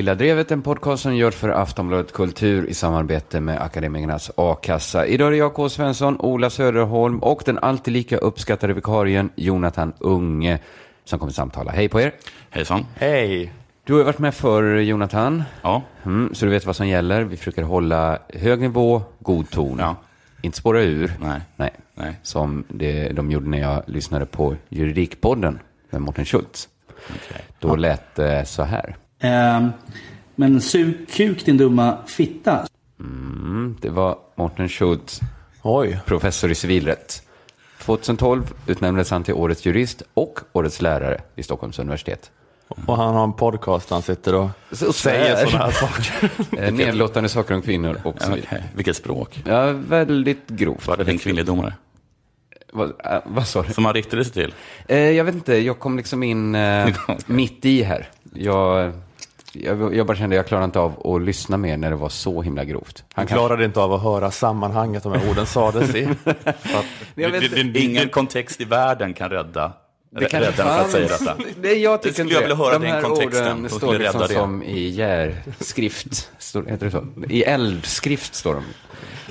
Lilla Drevet, en podcast som görs för Aftonbladet Kultur i samarbete med Akademikernas A-kassa. Idag är det jag, K. Svensson, Ola Söderholm och den alltid lika uppskattade vikarien Jonathan Unge som kommer samtala. Hej på er! Hejsan. Hej! Du har varit med för Jonathan, Ja, mm, så du vet vad som gäller. Vi försöker hålla hög nivå, god ton. Ja. Inte spåra ur. nej. Nej. Nej. Som det, de gjorde när jag lyssnade på Juridikpodden med Mårten Schultz. Okej. Då lät det så här. Ehm, men sug kuk din dumma fitta. Mm, det var Mårten Schultz, Oj. professor i civilrätt. 2012 utnämndes han till årets jurist och årets lärare vid Stockholms universitet. Och han har en podcast där han sitter och Så säger sådana här saker. Eh, Nedlåtande saker om kvinnor och så vidare. Okej. Vilket språk? Ja, väldigt grovt. Var det din kvinnliga domare? Vad, äh, vad sa du? Som han riktade sig till? Eh, jag vet inte, jag kom liksom in eh, mitt i här. Jag, jag, jag bara kände jag klarade inte av att lyssna mer när det var så himla grovt. Han klarade inte av att höra sammanhanget de här orden sades i. Ingen kontext i världen kan rädda Det kanske rädda för att säga fanns. detta. Nej, jag tycker skulle inte jag vilja höra De den här kontexten. orden De står skulle liksom rädda det. som i järskrift. Står, heter det så? I eldskrift står de.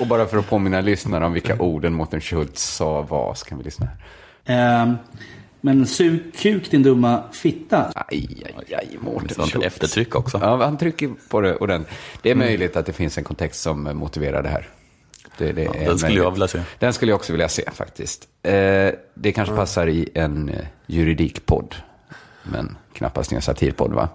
Och bara för att påminna lyssnarna om vilka orden Mårten Schultz sa var, så kan vi lyssna här. Ehm, men sug kuk din dumma fitta. Aj, aj, aj, Mårten eftertryck också. Ja, han trycker på det ordentligt. Det är möjligt att det finns en kontext som motiverar det här. Det, det är den skulle möjligt. jag vilja se. Den skulle jag också vilja se faktiskt. Eh, det kanske passar i en eh, juridikpodd. Men knappast i en satirpodd va?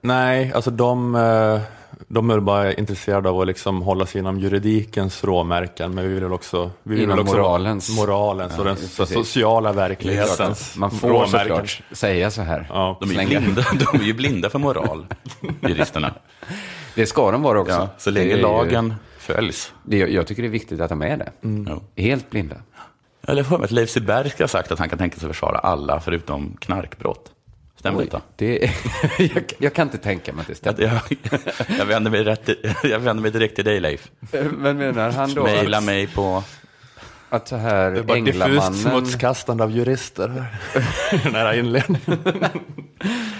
nej, alltså de, eh, de är bara intresserade av att liksom hålla sig inom juridikens råmärken, men vi vill också... Vi vill Inom också moralens. moralens och den precis. so- sociala verklighetens Man får råmärken. såklart säga så här. Ja. De är, ju blinda, de är ju blinda för moral, juristerna. Det ska de vara också. Ja, så Det länge lagen följs. Det, jag tycker det är viktigt att de är det. Jo. Helt blinda. Eller för mig att Leif Silbersky ska ha sagt att han kan tänka sig försvara alla förutom knarkbrott. Stämmer detta? Det, jag, jag kan inte tänka mig att det stämmer. Jag, jag, vänder mig rätt, jag vänder mig direkt till dig Leif. Men menar han då Maila att, mig på... att så här Det är bara diffust Änglamannen... smutskastande av jurister här inledningen.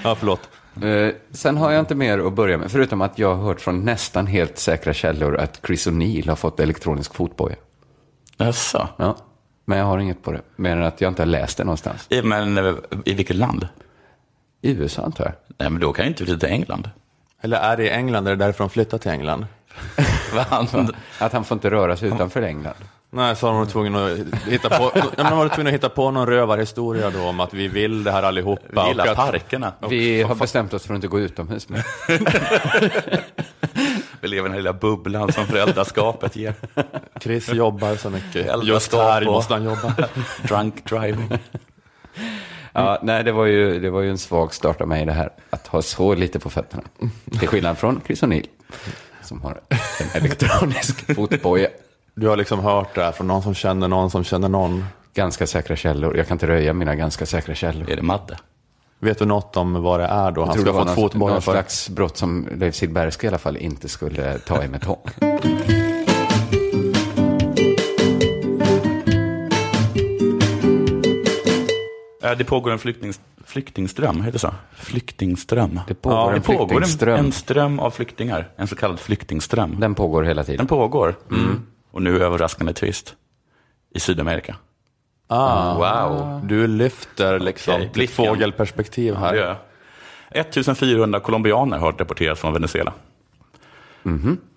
ja, förlåt. Eh, sen har jag inte mer att börja med, förutom att jag har hört från nästan helt säkra källor att Chris O'Neill har fått elektronisk fotboja. Jaså? Ja, men jag har inget på det, mer än att jag inte har läst det någonstans. I- Men eh, i vilket land? I USA antar jag. Nej, men då kan jag inte flytta till England. Eller är det i England? Är det därför de flyttat till England? Vad? Att han får inte röra sig utanför England. Nej, så har de tvungna att hitta på, ja, var tvungna att hitta på någon rövarhistoria då om att vi vill det här allihopa. Vi gillar och att, parkerna. Vi har bestämt oss för att inte gå utomhus nu. Vi lever i den här lilla bubblan som föräldraskapet ger. Chris jobbar så mycket. Just här måste han jobba. Drunk driving. Ja, nej, det var, ju, det var ju en svag start av mig det här, att ha så lite på fötterna. Till skillnad från Chris O'Neill, som har en elektronisk fotboja. Du har liksom hört det här från någon som känner någon som känner någon. Ganska säkra källor. Jag kan inte röja mina ganska säkra källor. Är det Madde? Vet du något om vad det är då? Han Jag ska det ha fått fotboja någon för. slags brott som Leif Silbersky i alla fall inte skulle ta i med tång. Det pågår en flyktning, flyktingström, heter det så? Flyktingström. Det pågår en det pågår en, flyktingström. en ström av flyktingar. En så kallad flyktingström. Den pågår hela Den tiden. pågår. Mm. Och nu överraskande twist. I Sydamerika. Ah, Wow. du lyfter liksom Okej, ditt fågelperspektiv här. jag. 1400 colombianer har deporterats från Venezuela.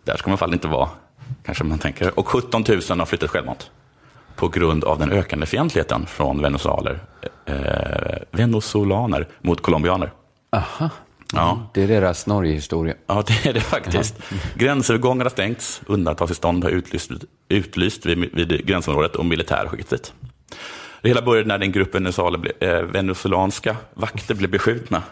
Där ska man i alla fall inte vara, kanske man tänker. Och 17 000 har flyttat självmant. På grund av den ökande fientligheten från venezuelaner, eh, venezolaner mot colombianer. Aha. Ja. Det är deras Norgehistoria. Ja, det är det faktiskt. Gränsövergångar har stängts, undantagstillstånd har utlyst, utlyst vid, vid gränsområdet och militär skickats dit. Det hela började när en grupp eh, venezuelanska vakter blev beskjutna.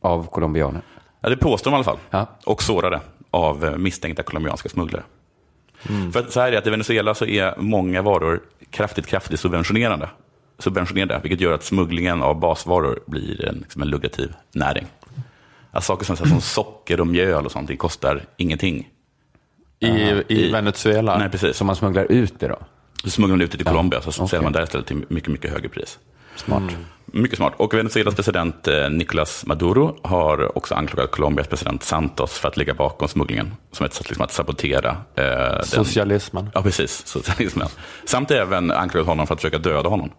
Av colombianer. Ja, det påstår de i alla fall. Ja. Och sårade av eh, misstänkta colombianska smugglare. För att så här är det att i Venezuela så är många varor kraftigt, kraftigt subventionerade. subventionerade, vilket gör att smugglingen av basvaror blir en, liksom en lukrativ näring. Att saker som, som socker och mjöl och sånt, kostar ingenting. I, i I- Venezuela. Nej, precis. Så man smugglar ut det då? Så smugglar man ut det till Colombia, så okej. säljer man där istället till mycket, mycket högre pris. Smart. Mycket smart. Och Venezuelas president eh, Nicolas Maduro har också anklagat Colombias president Santos för att ligga bakom smugglingen. Som ett sätt liksom att sabotera eh, den. Socialismen. Ja, precis. Socialismen. Samt även anklagat honom för att försöka döda honom.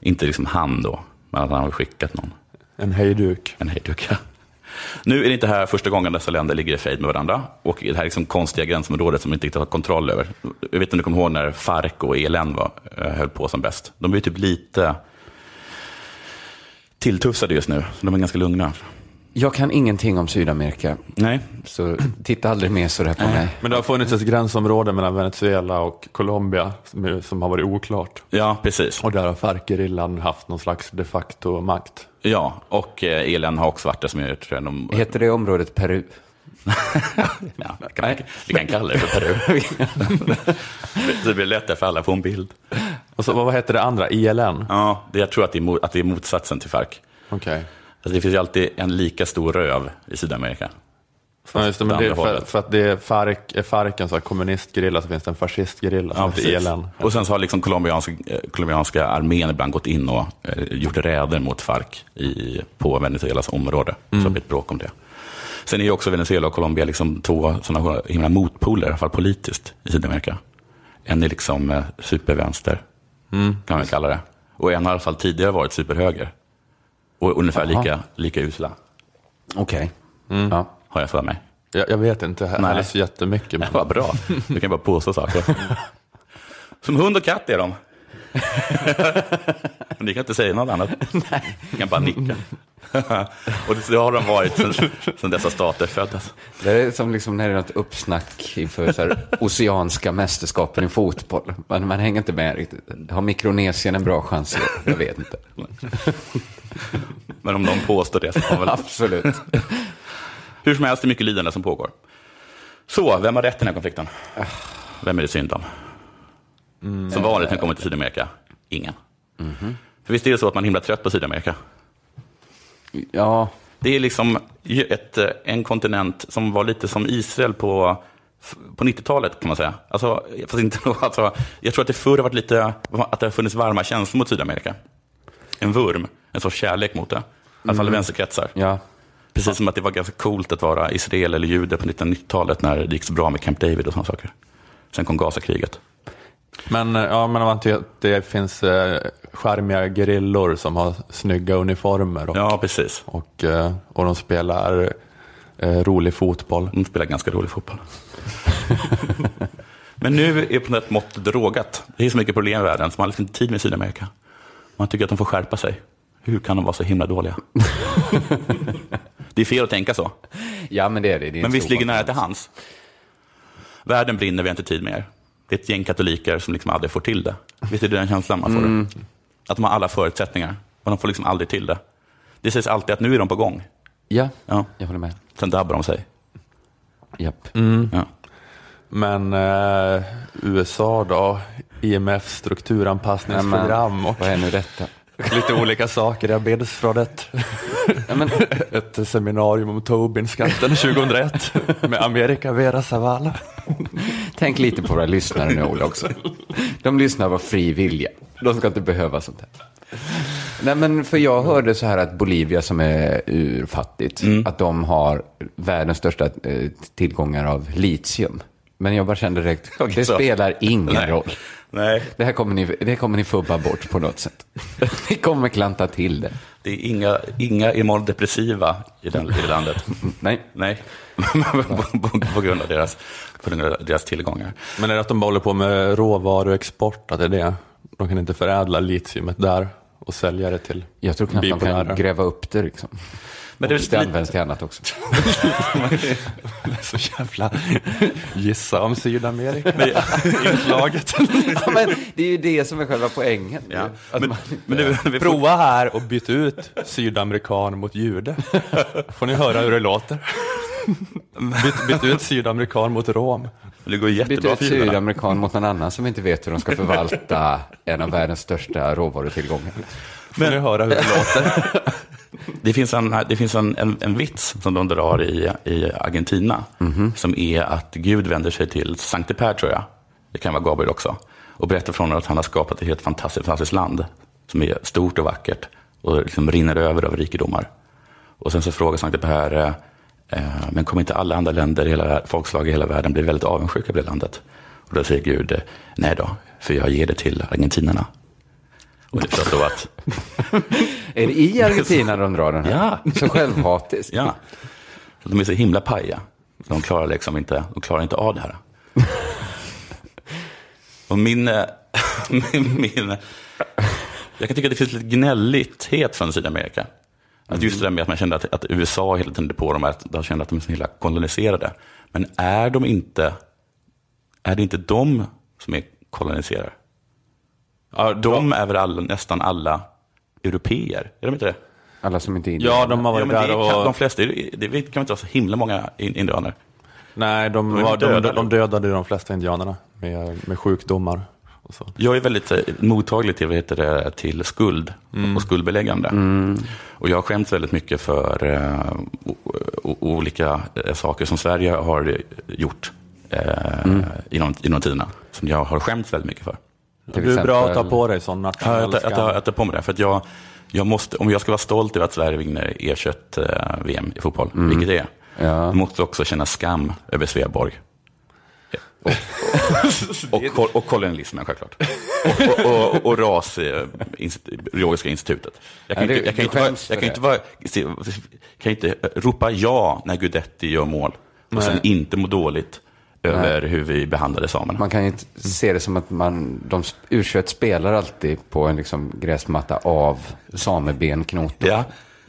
Inte liksom han då, men att han har skickat någon. En hejduk. En hejduk, ja. Nu är det inte här första gången dessa länder ligger i fejd med varandra. Och i det här liksom konstiga gränsområdet som vi inte riktigt har kontroll över. Jag vet inte om du kommer ihåg när Farc och ELN var, eh, höll på som bäst. De är ju typ lite tilltufsade just nu. De är ganska lugna. Jag kan ingenting om Sydamerika, Nej, så titta aldrig mer sådär på mig. Men det har funnits ett gränsområde mellan Venezuela och Colombia som, som har varit oklart. ja precis. Och där har FARC-gerillan haft någon slags de facto makt. Ja, och eh, ELN har också varit det som jag tror de... Heter det området Peru? Ja, vi, kan, vi kan kalla det för Peru. det blir lättare för alla att få en bild. Och så, vad heter det andra? ILN? Ja, det, jag tror att det, är, att det är motsatsen till Farc. Okej. Alltså, det finns ju alltid en lika stor röv i Sydamerika. Ja, just det, men det för, för att det är FARC, är FARC en sån kommunistgerilla så finns det en fascistgerilla som heter precis. ILN. Och sen så har liksom colombianska, eh, colombianska armén ibland gått in och eh, gjort räder mot Farc i, på Venezuelas område. Så det har blivit bråk om det. Sen är ju också Venezuela och Colombia liksom två sådana himla motpoler, i alla fall politiskt, i Sydamerika. En är liksom eh, supervänster, kan man kalla det. Och en har i alla fall tidigare varit superhöger. Och ungefär lika, lika usla, Okej. Ja. har jag för mig. Jag, jag vet inte Nej. heller så jättemycket. Men... Vad bra, du kan bara påstå saker. Som hund och katt är de. Ni kan inte säga något annat. Ni kan bara nicka. och det har de varit sedan, dessa stater föddes. Det är som liksom när det är något uppsnack inför så här oceanska mästerskapen i fotboll. Man, man hänger inte med riktigt. Har Mikronesien en bra chans? Jag vet inte. Men om de påstår det så har väl... Absolut. Hur som helst, det är mycket lidande som pågår. Så, vem har rätt i den här konflikten? Vem är det synd om? Som vanligt när det kommer till Sydamerika, ingen. För visst är det så att man är himla trött på Sydamerika? Ja, Det är liksom ett, eh, en kontinent som var lite som Israel på, på 90-talet kan man säga. Alltså, fast inte, alltså, jag tror att det förr har varit lite, att det har funnits varma känslor mot Sydamerika. En vurm, en sorts kärlek mot det. I alla fall i vänsterkretsar. ja. Precis som att det var ganska coolt att vara israel eller jude på 1990-talet när det gick så bra med Camp David och sådana saker. Sen kom Gazakriget. Men, eh, ja, men man tycker att det finns eh, charmiga gerillor som har snygga uniformer och, Ja, precis. och, eh, och de spelar eh, rolig fotboll. De spelar ganska rolig fotboll. Men nu är på något mått drogat. Det är så mycket problem i världen, så man har liksom inte tid med Sydamerika. Man tycker att de får skärpa sig. Hur kan de vara så himla dåliga? det är fel att tänka så. ja, men det är det. det är en Men visst ligger nära till hands. Världen brinner, vi har inte tid med er. Det är ett gäng katoliker som liksom aldrig får till det. Visst är det den känslan man får? Att de har alla förutsättningar, men de får liksom aldrig till det. Det sägs alltid att nu är de på gång. Ja, Ja. jag håller med. Sen dabbar de sig. Japp. Ja. Men eh, USA då, IMF strukturanpassningsprogram och Vad är nu detta? Lite olika saker. Jag beds från ett, Ja, men, ett seminarium om Tobinskatten 2001 med Amerika Vera Zavala. tänk lite på våra lyssnare nu, Ola, också. De lyssnar av fri vilja. De ska inte behöva sånt här. Nej, men för jag hörde så här att Bolivia som är urfattigt, att de har världens största eh, tillgångar av litium. Men jag bara kände direkt, det spelar ingen Nej. roll. Nej, Det här kommer ni, det kommer ni fubba bort på något sätt. Ni kommer klanta till det. det är inga, inga immundepressiva i, den, i det landet. Nej. Nej, på, på, på grund av deras, på grund av deras tillgångar. Men är det att de bara håller på med råvaruexport? Att det är det? De kan inte förädla litiumet där och sälja det till Jag tror knappt de kan gräva upp det liksom. Men det, det det används till annat också. Så jävla gissa om Sydamerika-inslaget. ja, men det är ju det som är själva poängen. Ja. Att Men, man, men nu, vi får, Prova här och byt ut sydamerikan mot jude. Får ni höra hur det låter. Byt, byt ut sydamerikan mot rom. det går jättebra ut för judarna. sydamerikan mot någon annan som inte vet hur de ska förvalta en av världens största råvarutillgångar. Får ni höra hur det låter. Det finns, en, det finns en, en, en vits som de drar i, i Argentina. Som är att Gud vänder sig till Sankte Per, tror jag. Det kan vara Gabriel också. Och berättar för honom att han har skapat ett helt fantastiskt, fantastiskt land. som är stort och vackert och liksom rinner över av rikedomar. Och sen så frågar Sankte Per, eh, eh, men kommer inte alla andra länder, hela, folkslag i hela världen bli väldigt avundsjuka på det landet? Och då säger Gud, nej då, för jag ger det till argentinarna. Och det förstås då att, Är det i Argentina de drar den här? Ja. Så självhatiskt. ja, de är så himla paja. De klarar liksom inte, de klarar inte av det här. Och min, eh, min, min, jag kan tycka att det finns lite gnällighet från Sydamerika. Att just det där med att man kände att, att USA hela tiden på dem, att de kände att de är så hela koloniserade. Men är de inte, är det inte de som är koloniserare? Ja, De är väl alla, nästan alla europeer? Är de inte det? Alla som inte är indianer. ja, de har Ja, varit det där kan, och... de flesta, det det kan inte vara så himla många in- indianer. Nej, de, är var, de, döda, de, dödade de flesta indianerna med, med sjukdomar. Och så. Jag är väldigt eh, mottaglig till, vad heter det, till skuld och skuldbeläggande. Och jag har skämts väldigt mycket för eh, o- o- olika eh, saker som Sverige har gjort eh, inom, inom tiderna. Som jag har skämts väldigt mycket för. Till Du är bra att ta exempel- på dig sån Ja, nationell jag, tar- jag, tar- jag tar på mig det. För att jag, jag måste, om jag ska vara stolt över att Sverige vinner E21-VM i fotboll, vilket det är, Ja. jag måste också känna skam över Sveaborg. Och, och, och kolonialismen självklart. Och, och, och, och ras, eh, inst- biologiska institutet. Jag kan Ja, inte, jag kan inte, vara, skäms jag för kan inte, vara, se- kan inte ropa ja när Guidetti gör mål och sen inte må dåligt över hur vi behandlade samerna. Man kan ju inte se det som att man, de u spelar alltid på en liksom gräsmatta av samebenknotor. Ja.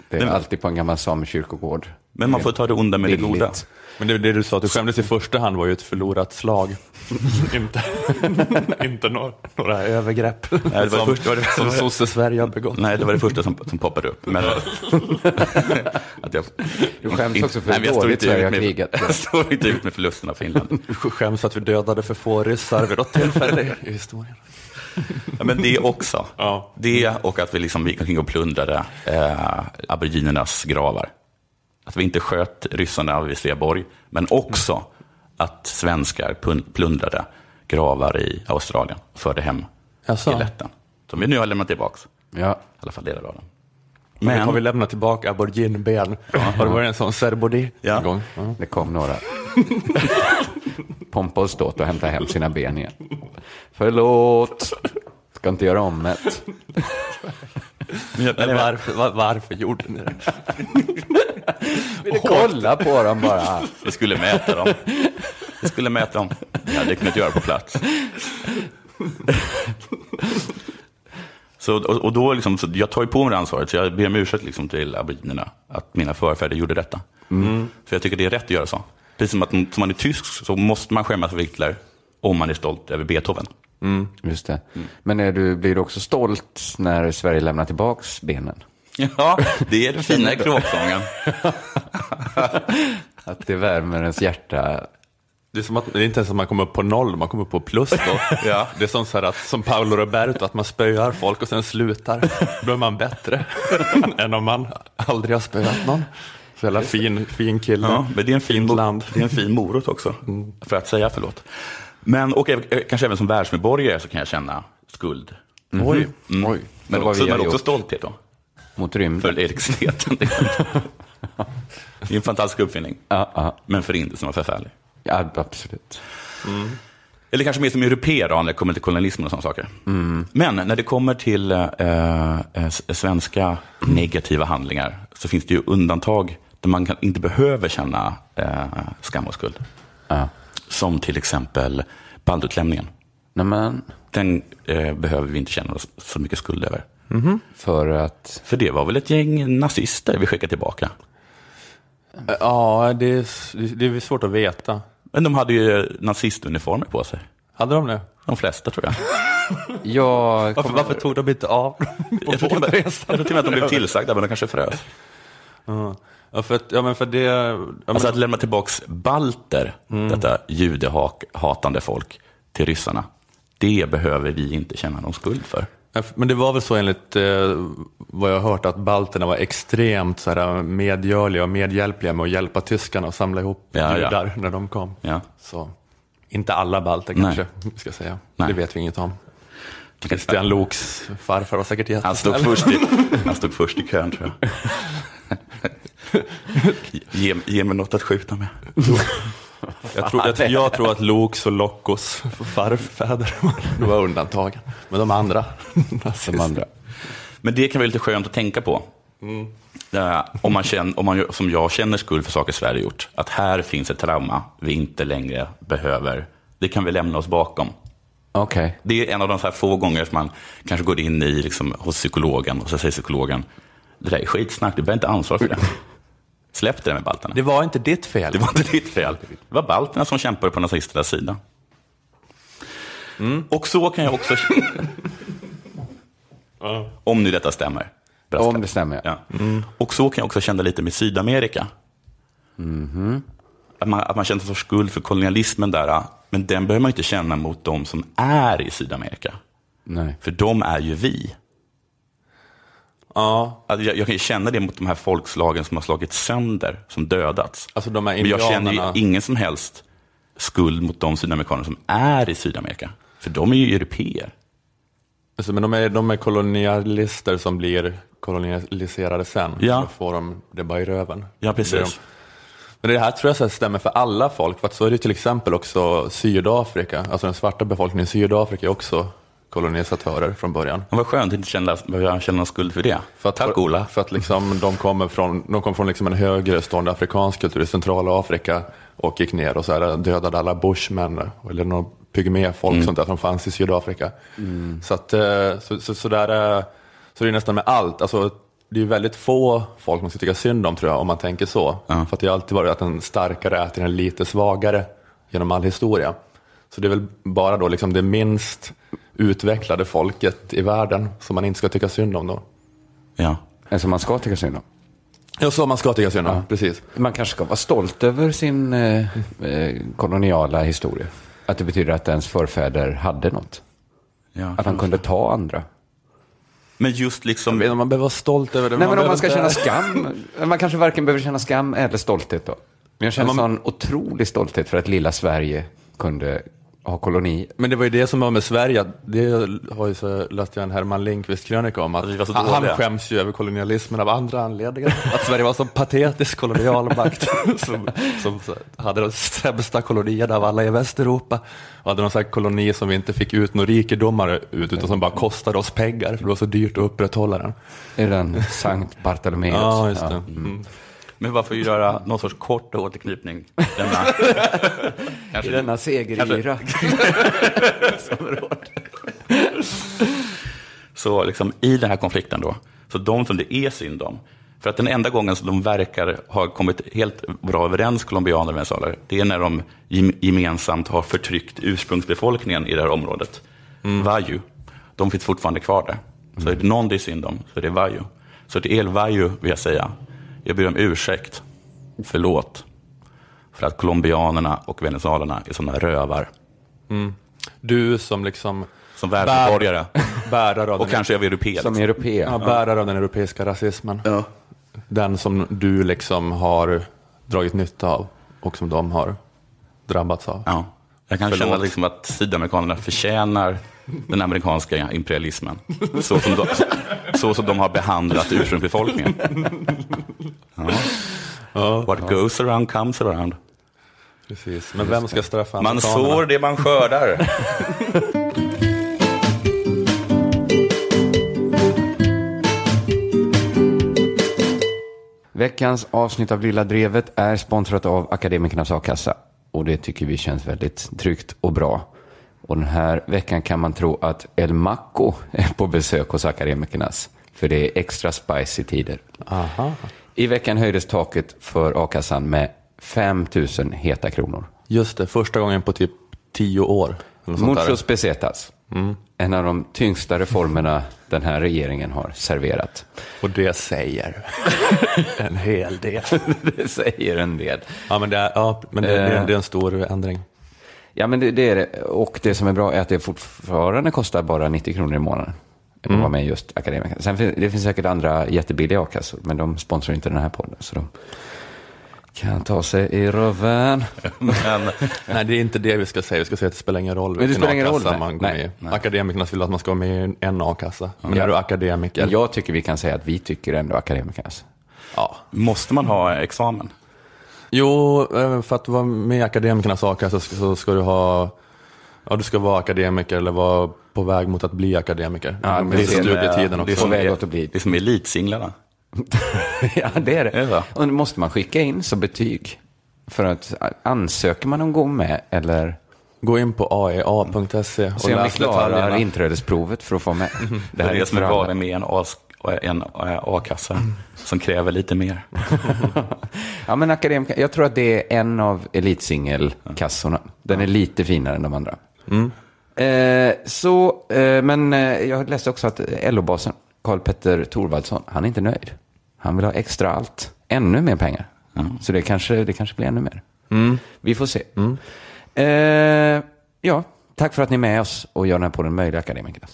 Det är alltid på en gammal samekyrkogård. Men man får ta det onda med det Billigt. goda. Men det, det du sa att du skämdes i första hand var ju ett förlorat slag. inte inte några, några övergrepp det var som, först- det var det- som sosse-Sverige har begått. Nej, det var det första som, som poppade upp. Men, att jag, Du skäms också för Nej, hur dåligt inte Sverige har krigat. Jag står inte ut med förlusterna för Finland. Du skäms att vi dödade för få ryssar vid något tillfälle i historien. Ja, men det också. Ja. Det och att vi liksom gick omkring och plundrade eh, aboriginernas gravar. Att vi inte sköt ryssarna vid Sveaborg, men också att svenskar plundrade gravar i Australien och förde hem Jaså? skeletten. Som vi nu har lämnat tillbaka. Ja, I alla fall delar av dem. Men... Men, Har vi lämnat tillbaka aboriginben? Har det varit en sån cerbodi Ja. en gång? Ja. det kom några. Pompa och ståt och hämta hem sina ben igen. Förlåt. Ska inte göra om det. Men varför, var, varför gjorde ni det? Kolla på dem bara. vi skulle mäta dem. Vi skulle mäta dem. Det hade jag kunnat göra på plats. Så, och, och då liksom, så jag tar ju på mig det ansvaret, så jag ber om ursäkt liksom till aboriginerna att mina förfäder gjorde detta. För jag tycker det är rätt att göra så. Precis som att som man är tysk så måste man skämmas för Hitler om man är stolt över Beethoven. Just det. Men är du, blir du också stolt när Sverige lämnar tillbaks benen? Ja, det är det fina i kråksången. Att det värmer ens hjärta. Det är, som att, det är inte ens att man kommer upp på noll, man kommer upp på plus då. Ja. Det är som, så här att, som Paolo Roberto, att man spöar folk och sen slutar. Då är man bättre än om man aldrig har spöat någon. Så jävla fin, fin kille. Ja, men det är en fin, land. det är en fin morot också, för att säga förlåt. Men, och eh, kanske även som världsmedborgare så kan jag känna skuld. Oj. Mm. Oj, Men, också, men också stolthet då, Mot rymden. för elektriciteten. det är en fantastisk uppfinning, Ja, ja. men förintelsen var förfärlig. ja, absolut. Eller kanske mer som europeer när det kommer till kolonialismen och sådana saker. Men när det kommer till eh, eh, s- svenska negativa handlingar så finns det ju undantag där man kan, inte behöver känna eh, skam och skuld. Ja. Som till exempel baldutlämningen. Nej, men Den eh, behöver vi inte känna oss så mycket skuld över. För att... För det var väl ett gäng nazister vi skickade tillbaka. Ja, det är, det är svårt att veta. Men de hade ju nazistuniformer på sig. Hade de det? De flesta tror jag. Jag Varför, varför tog de inte av på Jag tror med, jag tror till och med att de blev tillsagda, men de kanske frös. Ja. Ja, för att, ja, men för det... Ja, men, Alltså att lämna tillbaks balter, detta judehatande folk, till ryssarna. Det behöver vi inte känna någon skuld för. Ja, Men det var väl så enligt eh, vad jag har hört att balterna var extremt så här, medgörliga och medhjälpliga med att hjälpa tyskarna att samla ihop Ja, ja. judar när de kom. Ja. Så inte alla balter Nej. kanske, ska jag säga. Nej. Det vet vi inget om. Christian Loks farfar var säkert Han stod, jättesnäll. först i, han stod först i kön tror jag. Ge, ge mig något att skjuta med. Jag tror, jag, jag tror att Loks och Lockos farfäder var undantagen. Men de andra, De andra. Men det kan vara lite skönt att tänka på. Eh, om, man känner, om man som jag känner skuld för saker Sverige gjort. Att här finns ett trauma vi inte längre behöver. Det kan vi lämna oss bakom. Okej. Det är en av de så här få gånger som man kanske går in i liksom, hos psykologen och så säger psykologen, det där är skitsnack, du behöver inte ansvar för det. Släpp det med balterna. Det var inte ditt fel. Det var inte ditt fel. Det var balterna som kämpade på nazisternas sida. Och så kan jag också... Om nu detta stämmer. Brasklapp. Om det stämmer, ja. Ja. Och så kan jag också känna lite med Sydamerika. Att, man, att man känner sorts skuld för kolonialismen där. Men den behöver man inte känna mot de som är i Sydamerika. Nej. För de är ju vi. Ja, Alltså jag, jag kan känna det mot de här folkslagen som har slagits sönder, som dödats. alltså de här Men jag känner ju ingen som helst skuld mot de sydamerikaner som är i Sydamerika. För de är ju europeer. Alltså, men de är, de är kolonialister som blir kolonialiserade sen. Ja. Så får de det bara i röven. Ja, precis. Men det här tror jag så stämmer för alla folk. För så är det till exempel också Sydafrika. Alltså den svarta befolkningen i Sydafrika är också kolonisatörer från början. Men vad skönt att inte känna, behöva känna någon skuld för det. För att, Tack Ola. För att liksom, de kommer från, de kom från liksom en högre stående afrikansk kultur i centrala Afrika och gick ner och så här, dödade alla bushmen eller några pygméfolk Mm. sånt där som fanns i Sydafrika. Så, att, eh, så, så, så, där, eh, så det är nästan med allt. Alltså, det är väldigt få folk man ska tycka synd om tror jag, om man tänker så. Ja. För att det har alltid varit att den starkare äter den lite svagare genom all historia. Så det är väl bara då liksom det minst utvecklade folket i världen som man inte ska tycka synd om då. Ja. Alltså man ska tycka synd om. Ja, så man ska tycka synd om, precis. Man kanske ska vara stolt över sin eh, eh, koloniala historia. Att det betyder att ens förfäder hade något. ja. Att han kunde ta andra. Men just Jag liksom, vet man behöver vara stolt över det. Nej, men om man ska inte- känna skam. Man kanske varken behöver känna skam eller stolthet då. Men jag känner Ja, man- sån otrolig stolthet för att lilla Sverige kunde ha koloni. Men det var ju det som var med Sverige, det har ju så läste jag en Herman Lindqvist krönika om, att han, han skäms ju över kolonialismen av andra anledningar. Att Sverige var så patetisk kolonialmakt som, som så hade de sämsta kolonierna av alla i Västeuropa. Och hade någon sån här koloni som vi inte fick ut några rikedomar ut, utan som bara kostade oss pengar, för det var så dyrt att upprätthålla den. Är den Sankt Bartolomeus? Ja, just det. Mm. Men varför göra någon sorts kort återknytning? Denna, I denna segeryra. så liksom, i den här konflikten då, så de som det är synd om, för att den enda gången som de verkar ha kommit helt bra överens, colombianer och venezuelaner, det är när de gem- gemensamt har förtryckt ursprungsbefolkningen i det här området. Vayu, de finns fortfarande kvar där. Så är det någon det är synd om, så är det Vayu. Så till El Vayu vill jag säga, jag ber om ursäkt, förlåt, för att colombianerna och venezuelanerna är sådana rövar. Du som liksom Som världsmedborgare, bärare av och den, kanske av europeer. Som europe. ja, bärare av den europeiska rasismen. Den som du liksom har dragit nytta av och som de har drabbats av. Ja. Jag kan Förlåt. känna liksom att sydamerikanerna förtjänar den amerikanska imperialismen. Så som de, så som de har behandlat ursprungsbefolkningen. Ja. What goes around comes around. Precis. Men vem ska straffa Man sår det man skördar. Veckans avsnitt av Lilla Drevet är sponsrat av Akademikernas A-kassa. Och det tycker vi känns väldigt tryggt och bra. Och den här veckan kan man tro att El Maco är på besök hos Akademikernas. För det är extra spicy tider. Aha. I veckan höjdes taket för a-kassan med 5 000 heta kronor. Just det, första gången på typ tio år. Muchos pesetas. En av de tyngsta reformerna den här regeringen har serverat. Och det säger en hel del. det säger en del. Ja, men det är, ja, men det, det, det är en stor ändring. Ja, men det, det är det. Och det som är bra är att det fortfarande kostar bara 90 kronor i månaden. Att vara med just Akademikerna. Sen finns det finns säkert andra jättebilliga a-kassor, men de sponsrar inte den här podden. Så de Kan ta sig i röven. Men, Nej, det är inte det vi ska säga. Vi ska säga att det spelar ingen roll vilken spelar ingen roll, a-kassa man går Nej, med i. Akademikerna vill att man ska vara med i en a-kassa. Men Ja. är du akademiker, jag tycker vi kan säga att vi tycker ändå akademikernas. ja. måste man ha examen? Jo, för att vara med i akademikernas a-kassa så så ska du ha, ja du ska vara akademiker eller vara på väg mot att bli akademiker. Ja, det är studietiden Det är också. som, väg är, åt att bli. det är som elitsinglarna. ja, det är Är det det. så? Och måste man skicka in som betyg? För att ansöker man om att gå med eller Gå in på aea.se och se om vi läs klarar inträdesprovet för att få med? Det är det som är för alla. vara med i en as- en a-kassa som kräver lite mer. Ja, men akademiker, jag tror att det är en av elitsingelkassorna. Den är lite finare än de andra. Eh, så, eh, men eh, jag läste också att LO-basen, Karl Petter Thorvaldsson, han är inte nöjd. Han vill ha extra allt, ännu mer pengar. Så det kanske, det kanske blir ännu mer. Vi får se. Eh, ja, tack för att ni är med oss och gör den här podden möjlig, akademikerna.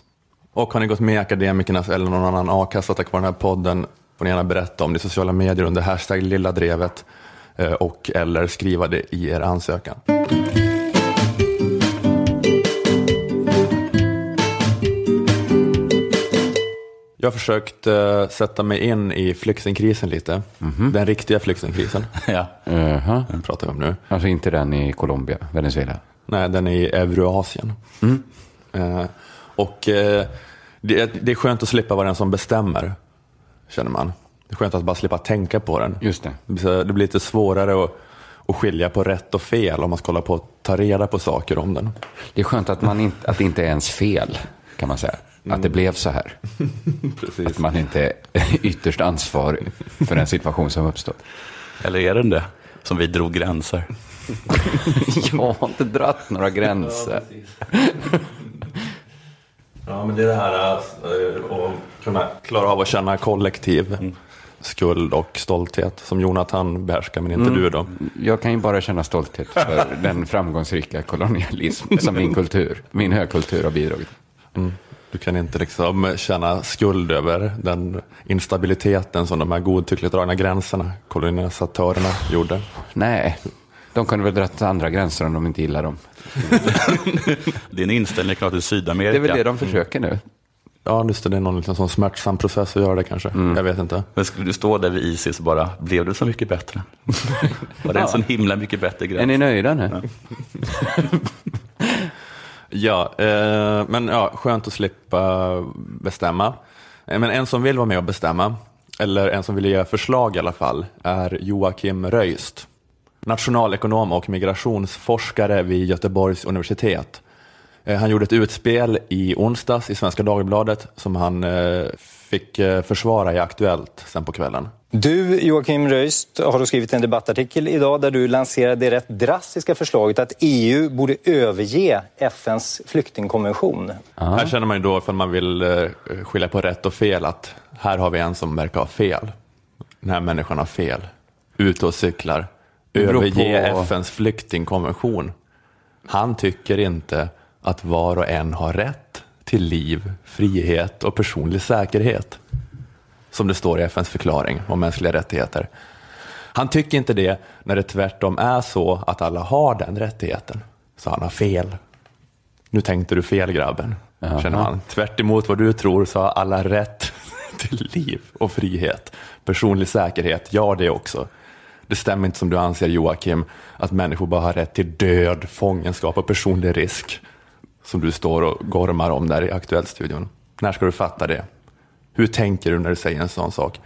Och har ni gått med i akademikernas eller någon annan a-kassa tack vare den här podden får ni gärna berätta om det i sociala medier under hashtag lilla drevet eh, och eller skriva det i er ansökan. Jag har försökt eh, sätta mig in i flyktingkrisen lite. Den riktiga flyktingkrisen Ja. Jaha. pratar vi om nu. Alltså inte den i Colombia, Venezuela. Nej, den i Euroasien. Eh, och eh, det, är- det är skönt att slippa vara den som bestämmer, känner man. Det är skönt att bara slippa tänka på den. Just det. Så- Det blir lite svårare att, att skilja på rätt och fel om man ska hålla på att ta reda på saker om den. Det är skönt att, man inte, att det inte är ens fel, kan man säga. Att det blev så här. Precis. Att man inte är ytterst ansvarig för den situation som uppstått. Eller är den det? Som vi drog gränser. Jag har inte dratt några gränser. Ja, men det är det här eh, att kunna klara av att känna kollektiv skuld och stolthet som Jonathan behärskar, men inte du då. Jag kan ju bara känna stolthet för den framgångsrika kolonialism som min kultur, min högkultur har bidragit till. Du kan inte liksom känna skuld över den instabiliteten som de här godtyckligt dragna gränserna kolonisatörerna gjorde. Nej, de kunde väl dratt andra gränser om de inte gillar dem. Din inställning är till Det Sydamerika. är väl det de försöker nu. Ja, just det, det är någon liten sån smärtsam process att göra det kanske. Jag vet inte. Men skulle du stå där vid Isis och bara, blev det så mycket bättre? Var det en sån himla mycket bättre Är gräns? ni nöjda nu? Ja, eh, men ja, skönt att slippa bestämma. Eh, Men en som vill vara med och bestämma, eller en som vill ge förslag i alla fall, är Joakim Röist. Nationalekonom och migrationsforskare vid Göteborgs universitet. Eh, Han gjorde ett utspel i onsdags i Svenska Dagbladet som han eh, fick eh, försvara i Aktuellt sen på kvällen. Du, Joakim Röist, har då skrivit en debattartikel idag där du lanserar det rätt drastiska förslaget att EU borde överge FNs flyktingkonvention. Här känner man ju då, för man vill skilja på rätt och fel, att här har vi en som verkar ha fel. Den här människan har fel. Ute och cyklar. Överge på- FNs flyktingkonvention. Han tycker inte att var och en har rätt till liv, frihet och personlig säkerhet. Som det står i FNs förklaring om mänskliga rättigheter. Han tycker inte det när det tvärtom är så att alla har den rättigheten. Så han har fel. Nu tänkte du fel grabben, Jaha. känner man. Tvärt vad du tror så har alla rätt till liv och frihet. Personlig säkerhet, ja det också. Det stämmer inte som du anser Joakim, att människor bara har rätt till död, fångenskap och personlig risk. Som du står och gormar om där i Aktuellt-studion. När ska du fatta det? Hur tänker du när du säger en sån sak?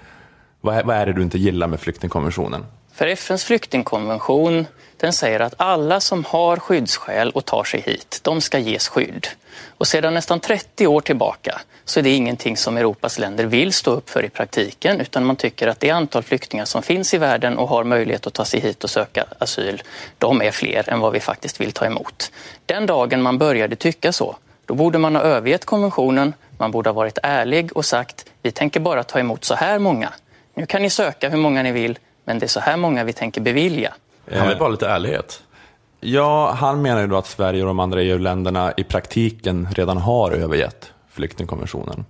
Vad är, vad är det du inte gillar med flyktingkonventionen? För FNs flyktingkonvention den säger att alla som har skyddsskäl och tar sig hit, de ska ges skydd. Och sedan nästan 30 år tillbaka så är det ingenting som Europas länder vill stå upp för i praktiken utan man tycker att det antal flyktingar som finns i världen och har möjlighet att ta sig hit och söka asyl, de är fler än vad vi faktiskt vill ta emot. Den dagen man började tycka så, då borde man ha övergett konventionen, man borde ha varit ärlig och sagt vi tänker bara ta emot så här många. Nu kan ni söka hur många ni vill, men det är så här många vi tänker bevilja. Han vill bara lite ärlighet. Ja, han menar ju då att Sverige och de andra EU-länderna i praktiken redan har övergett flyktingkonventionen.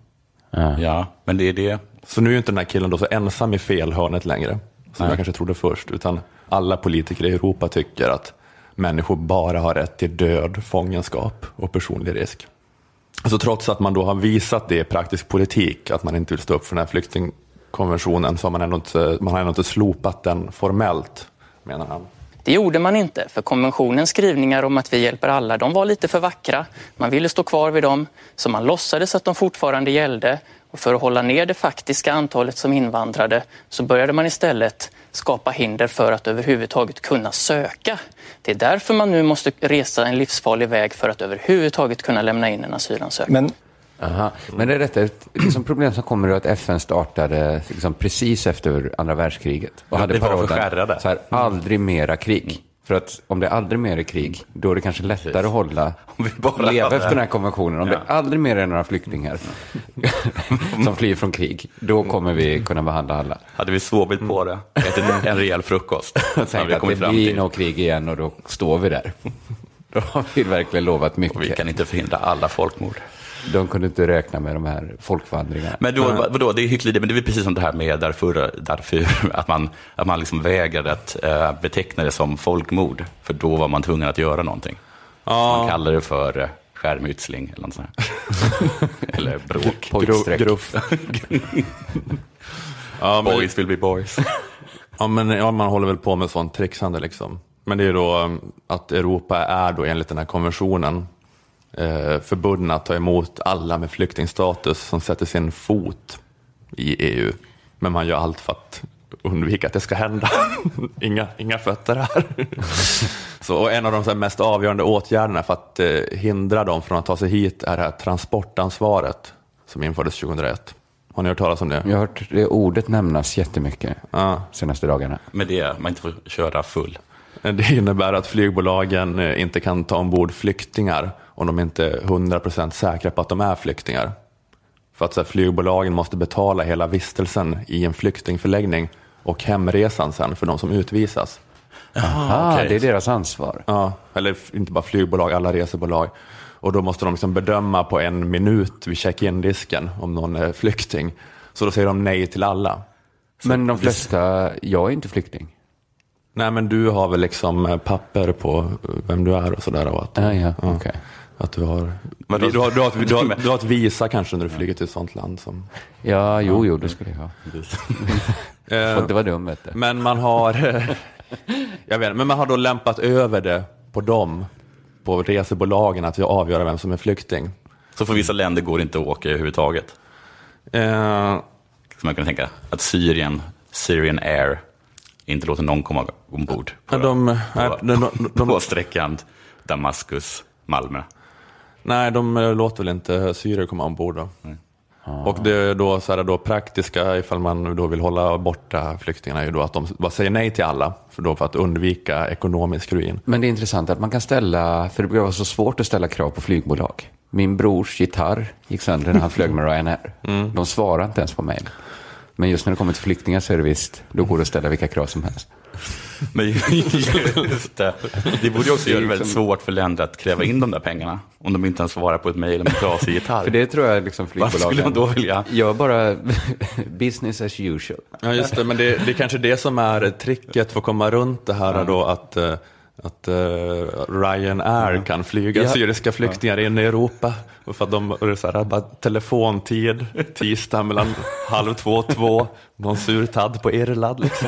Ja, men det är det. Så nu är ju inte den här killen då så ensam i felhörnet längre, som Nej. jag kanske trodde först, utan alla politiker i Europa tycker att människor bara har rätt till död, fångenskap och personlig risk. Alltså trots att man då har visat det i praktisk politik, att man inte vill stå upp för den här flyktingkonventionen, så har man ändå inte, man har ändå inte slopat den formellt, menar han. Det gjorde man inte, för konventionens skrivningar om att vi hjälper alla, de var lite för vackra. Man ville stå kvar vid dem, så man låtsades att de fortfarande gällde. Och för att hålla ner det faktiska antalet som invandrade så började man istället skapa hinder för att överhuvudtaget kunna söka. Det är därför man nu måste resa en livsfarlig väg för att överhuvudtaget kunna lämna in en asylansökan. Men Aha. Men är detta ett liksom problem som kommer ur att FN startade liksom precis efter andra världskriget? Och hade det skärrade. så här, aldrig mera krig. För att om det är aldrig mer är krig, då är det kanske lättare att hålla, vi bara leva efter den här konventionen. Om det aldrig mer är några flyktingar som flyr från krig, då kommer vi kunna behandla alla. Hade vi sovit på det, ätit en rejäl frukost, Tänk vi att det blir nog krig igen och då står vi där. Då har vi verkligen lovat Och vi mycket. kan inte förhindra alla folkmord. De kunde inte räkna med de här folkvandringarna. Men då, vadå, det är hyckleri, men det är precis som det här med därför, därför att man, att man liksom vägrade att eh, beteckna det som folkmord, för då var man tvungen att göra någonting. Man kallar det för eh, skärmytsling eller något sånt eller bråk. Pojkstreck. Gruff. ja, men, Boys will be boys. ja, men ja, man håller väl på med sånt trixande liksom. Men det är då um, att Europa är då enligt den här konventionen eh, förbundna att ta emot alla med flyktingstatus som sätter sin fot i EU. Men man gör allt för att undvika att det ska hända. inga, inga fötter här. så, och en av de mest avgörande åtgärderna för att eh, hindra dem från att ta sig hit är det här transportansvaret som infördes 2001. Har ni hört talas om det? Jag har hört det ordet nämnas jättemycket Ja. senaste dagarna. Med det, man inte får köra full. Det innebär att flygbolagen eh, inte kan ta ombord flyktingar om de inte är 100% säkra på att de är flyktingar. För att så här, flygbolagen måste betala hela vistelsen i en flyktingförläggning och hemresan sen för de som utvisas. Ah, okej. det är deras ansvar. Ja, eller inte bara flygbolag, alla resebolag. Och då måste de liksom bedöma på en minut vid check-in-disken om någon är flykting. Så då säger de nej till alla. Men de flesta, jag är inte flykting. Nej men du har väl liksom eh, papper på eh, vem du är och sådär. och att- Ah, ja, okej. Att du har, Men då- du, har, du, har, du, har, du har ett visa kanske när du flyger till ett sånt land. Som, Ja, jo, jo, det skulle jag ha. eh, Får inte vara dum, vet du. men man har jag vet, men man har då lämpat över det på dem, på resebolagen, att avgöra vem som är flykting. Så för vissa länder går det inte att åka överhuvudtaget. Eh, Så man kan tänka att Syrien, Syrian Air, inte låter någon komma ombord på, de, på, de, de, de, på sträckan Damaskus-Malmö. Nej, de eh, låter väl inte syrier komma ombord då. Och det är då, så här, då praktiska, ifall man då vill hålla borta flyktingarna, är ju då att de bara säger nej till alla, för, då för att undvika ekonomisk ruin. Men det är intressant att man kan ställa, för det brukar vara så svårt att ställa krav på flygbolag. Min brors gitarr gick sönder när han flög med Ryanair. De svarar inte ens på mejl. Men just när det kommer till flyktingar så är det visst, då går det att ställa vilka krav som helst. Men just det, det borde ju också göra det väldigt svårt för länder att kräva in de där pengarna. Om de inte ens svarar på ett mejl om en trasig gitarr. För det tror jag liksom Varför flygbolagen skulle de då vilja? gör bara business as usual. Ja, just det, men det, det är kanske det som är tricket för att komma runt det här då att, eh, att uh, Ryanair kan flyga Ja. syriska flyktingar in i Europa. Och för att de så här, bara telefontid tisdag mellan halv två och två, någon sur tadd på Irland liksom.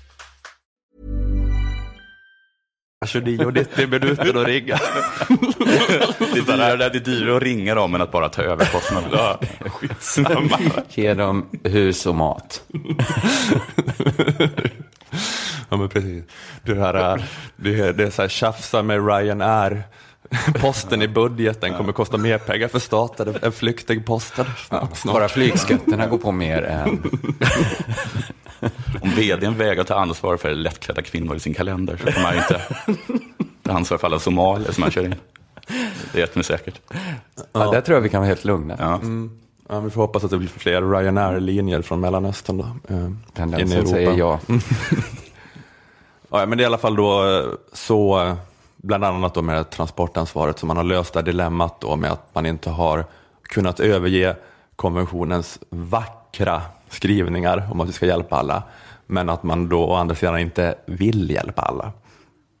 29-90 minuter och ringa. Det är dyrare, det är dyrare att ringa dem än att bara ta över kostnaderna. Ge dem hus och mat. Ja men precis. Det, här, eh, det, är- det är så här tjafsa med Ryanair. Posten i budgeten kommer kosta mer pengar för staten än flyktingposten. Snart. Bara flygskatterna går på mer än... Om vdn vägrar ta ansvar för lättklädda kvinnor i sin kalender så kommer han ju inte ta ansvar för alla somalier som han kör in. Det vet mig säkert. Ja, där tror jag vi kan vara helt lugna. Ja. Ja, vi får hoppas att det blir fler Ryanair-linjer från Mellanöstern då. eh, in i Europa. säger ja. Ja, men det är i alla fall då eh, så, eh, bland annat då med det transportansvaret, som man har löst det dilemmat då med att man inte har kunnat överge konventionens vackra skrivningar om att vi ska hjälpa alla, men att man då å andra sidan inte vill hjälpa alla.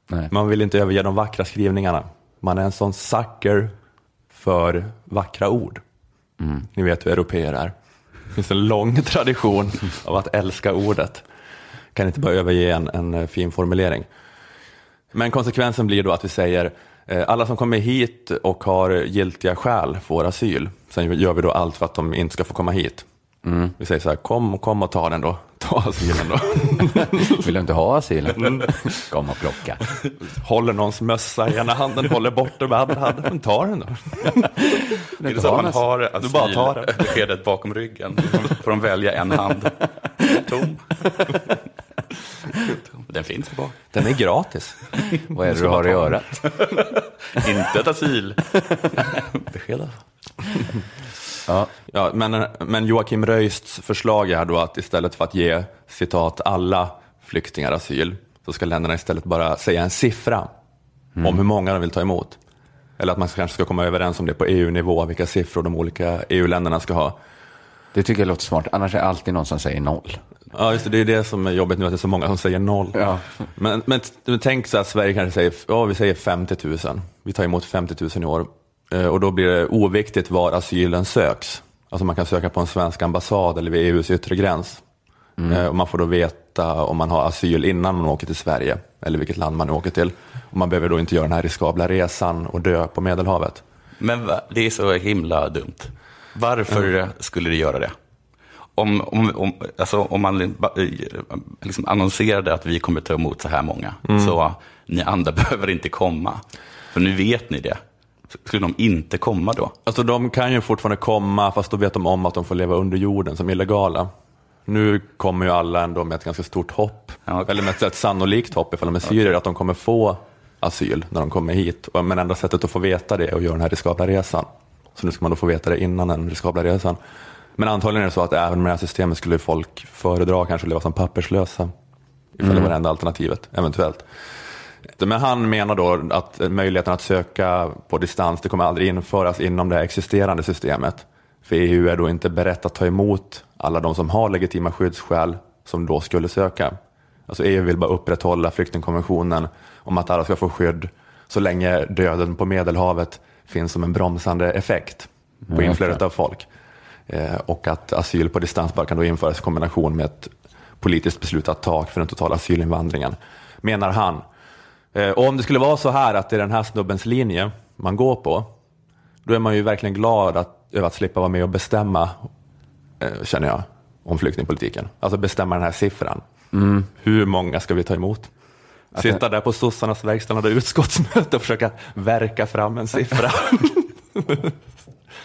Nej. Man vill inte överge de vackra skrivningarna. Man är en sån sucker för vackra ord. Ni vet hur europeer är. Det finns en lång tradition av att älska ordet. Kan inte bara överge en, en eh, fin formulering. Men konsekvensen blir då att vi säger eh, alla som kommer hit och har giltiga skäl får asyl. Sen gör vi då allt för att de inte ska få komma hit. Vi säger så här, kom, kom och ta den då. Ta asylen då. Vill du inte ha asylen? Kom och plocka. håller någons mössa i ena handen, håller bort den med andra handen. Men ta den då. Är det så att man har Du bara tar det. asylbeskedet bakom ryggen? Då får de välja en hand. Tom. Den finns bak. Den är gratis. Vad är det du har i örat? Inte ett asylbesked. Ja. Ja, men, men Joakim Röists förslag är då att istället för att ge citat alla flyktingar asyl så ska länderna istället bara säga en siffra om hur många de vill ta emot. Eller att man kanske ska komma överens om det på EU-nivå, vilka siffror de olika EU-länderna ska ha. Det tycker jag låter smart. Annars är det alltid någon som säger noll. Ja, just det, det är det som är jobbigt nu, att det är så många som säger noll. Ja. Men, men, men tänk så att Sverige kanske säger, ja vi säger 50 000. Vi tar emot 50 000 i år. Eh, Och då blir det oviktigt var asylen söks. Alltså man kan söka på en svensk ambassad eller vid EUs yttre gräns. Eh, Och man får då veta om man har asyl innan man åker till Sverige, eller vilket land man åker till. Och man behöver då inte göra den här riskabla resan och dö på Medelhavet. Men va? det är så himla dumt. Varför skulle det göra det? Om, om, om, alltså, om man eh, liksom annonserade att vi kommer ta emot så här många, så ni andra behöver inte komma. För nu vet ni det. Skulle de inte komma då? Alltså de kan ju fortfarande komma, fast då vet de om att de får leva under jorden som illegala. Nu kommer ju alla ändå med ett ganska stort hopp, Ja. eller med ett, ett sannolikt hopp ifall de är syrier, att de kommer få asyl när de kommer hit. Men enda sättet att få veta det är att göra den här riskabla resan. Så nu ska man då få veta det innan den riskabla resan. Men antagligen är det så att även med det här systemet skulle folk föredra kanske att leva som papperslösa. Ifall det var det enda alternativet, eventuellt. Men han menar då att möjligheten att söka på distans, det kommer aldrig införas inom det existerande systemet. För EU är då inte berett att ta emot alla de som har legitima skyddsskäl som då skulle söka. Alltså EU vill bara upprätthålla flyktingkonventionen om att alla ska få skydd så länge döden på Medelhavet finns som en bromsande effekt på inflödet av folk. Eh, och att asyl på distans bara kan då införas i kombination med ett politiskt beslutat tak för den totala asylinvandringen, menar han. Eh, och om det skulle vara så här att det är den här snubbens linje man går på, då är man ju verkligen glad att, över att slippa vara med och bestämma, eh, känner jag, om flyktingpolitiken. Alltså bestämma den här siffran. Hur många ska vi ta emot? Sitta där på sossarnas verkställande utskottsmöte och försöka verka fram en siffra.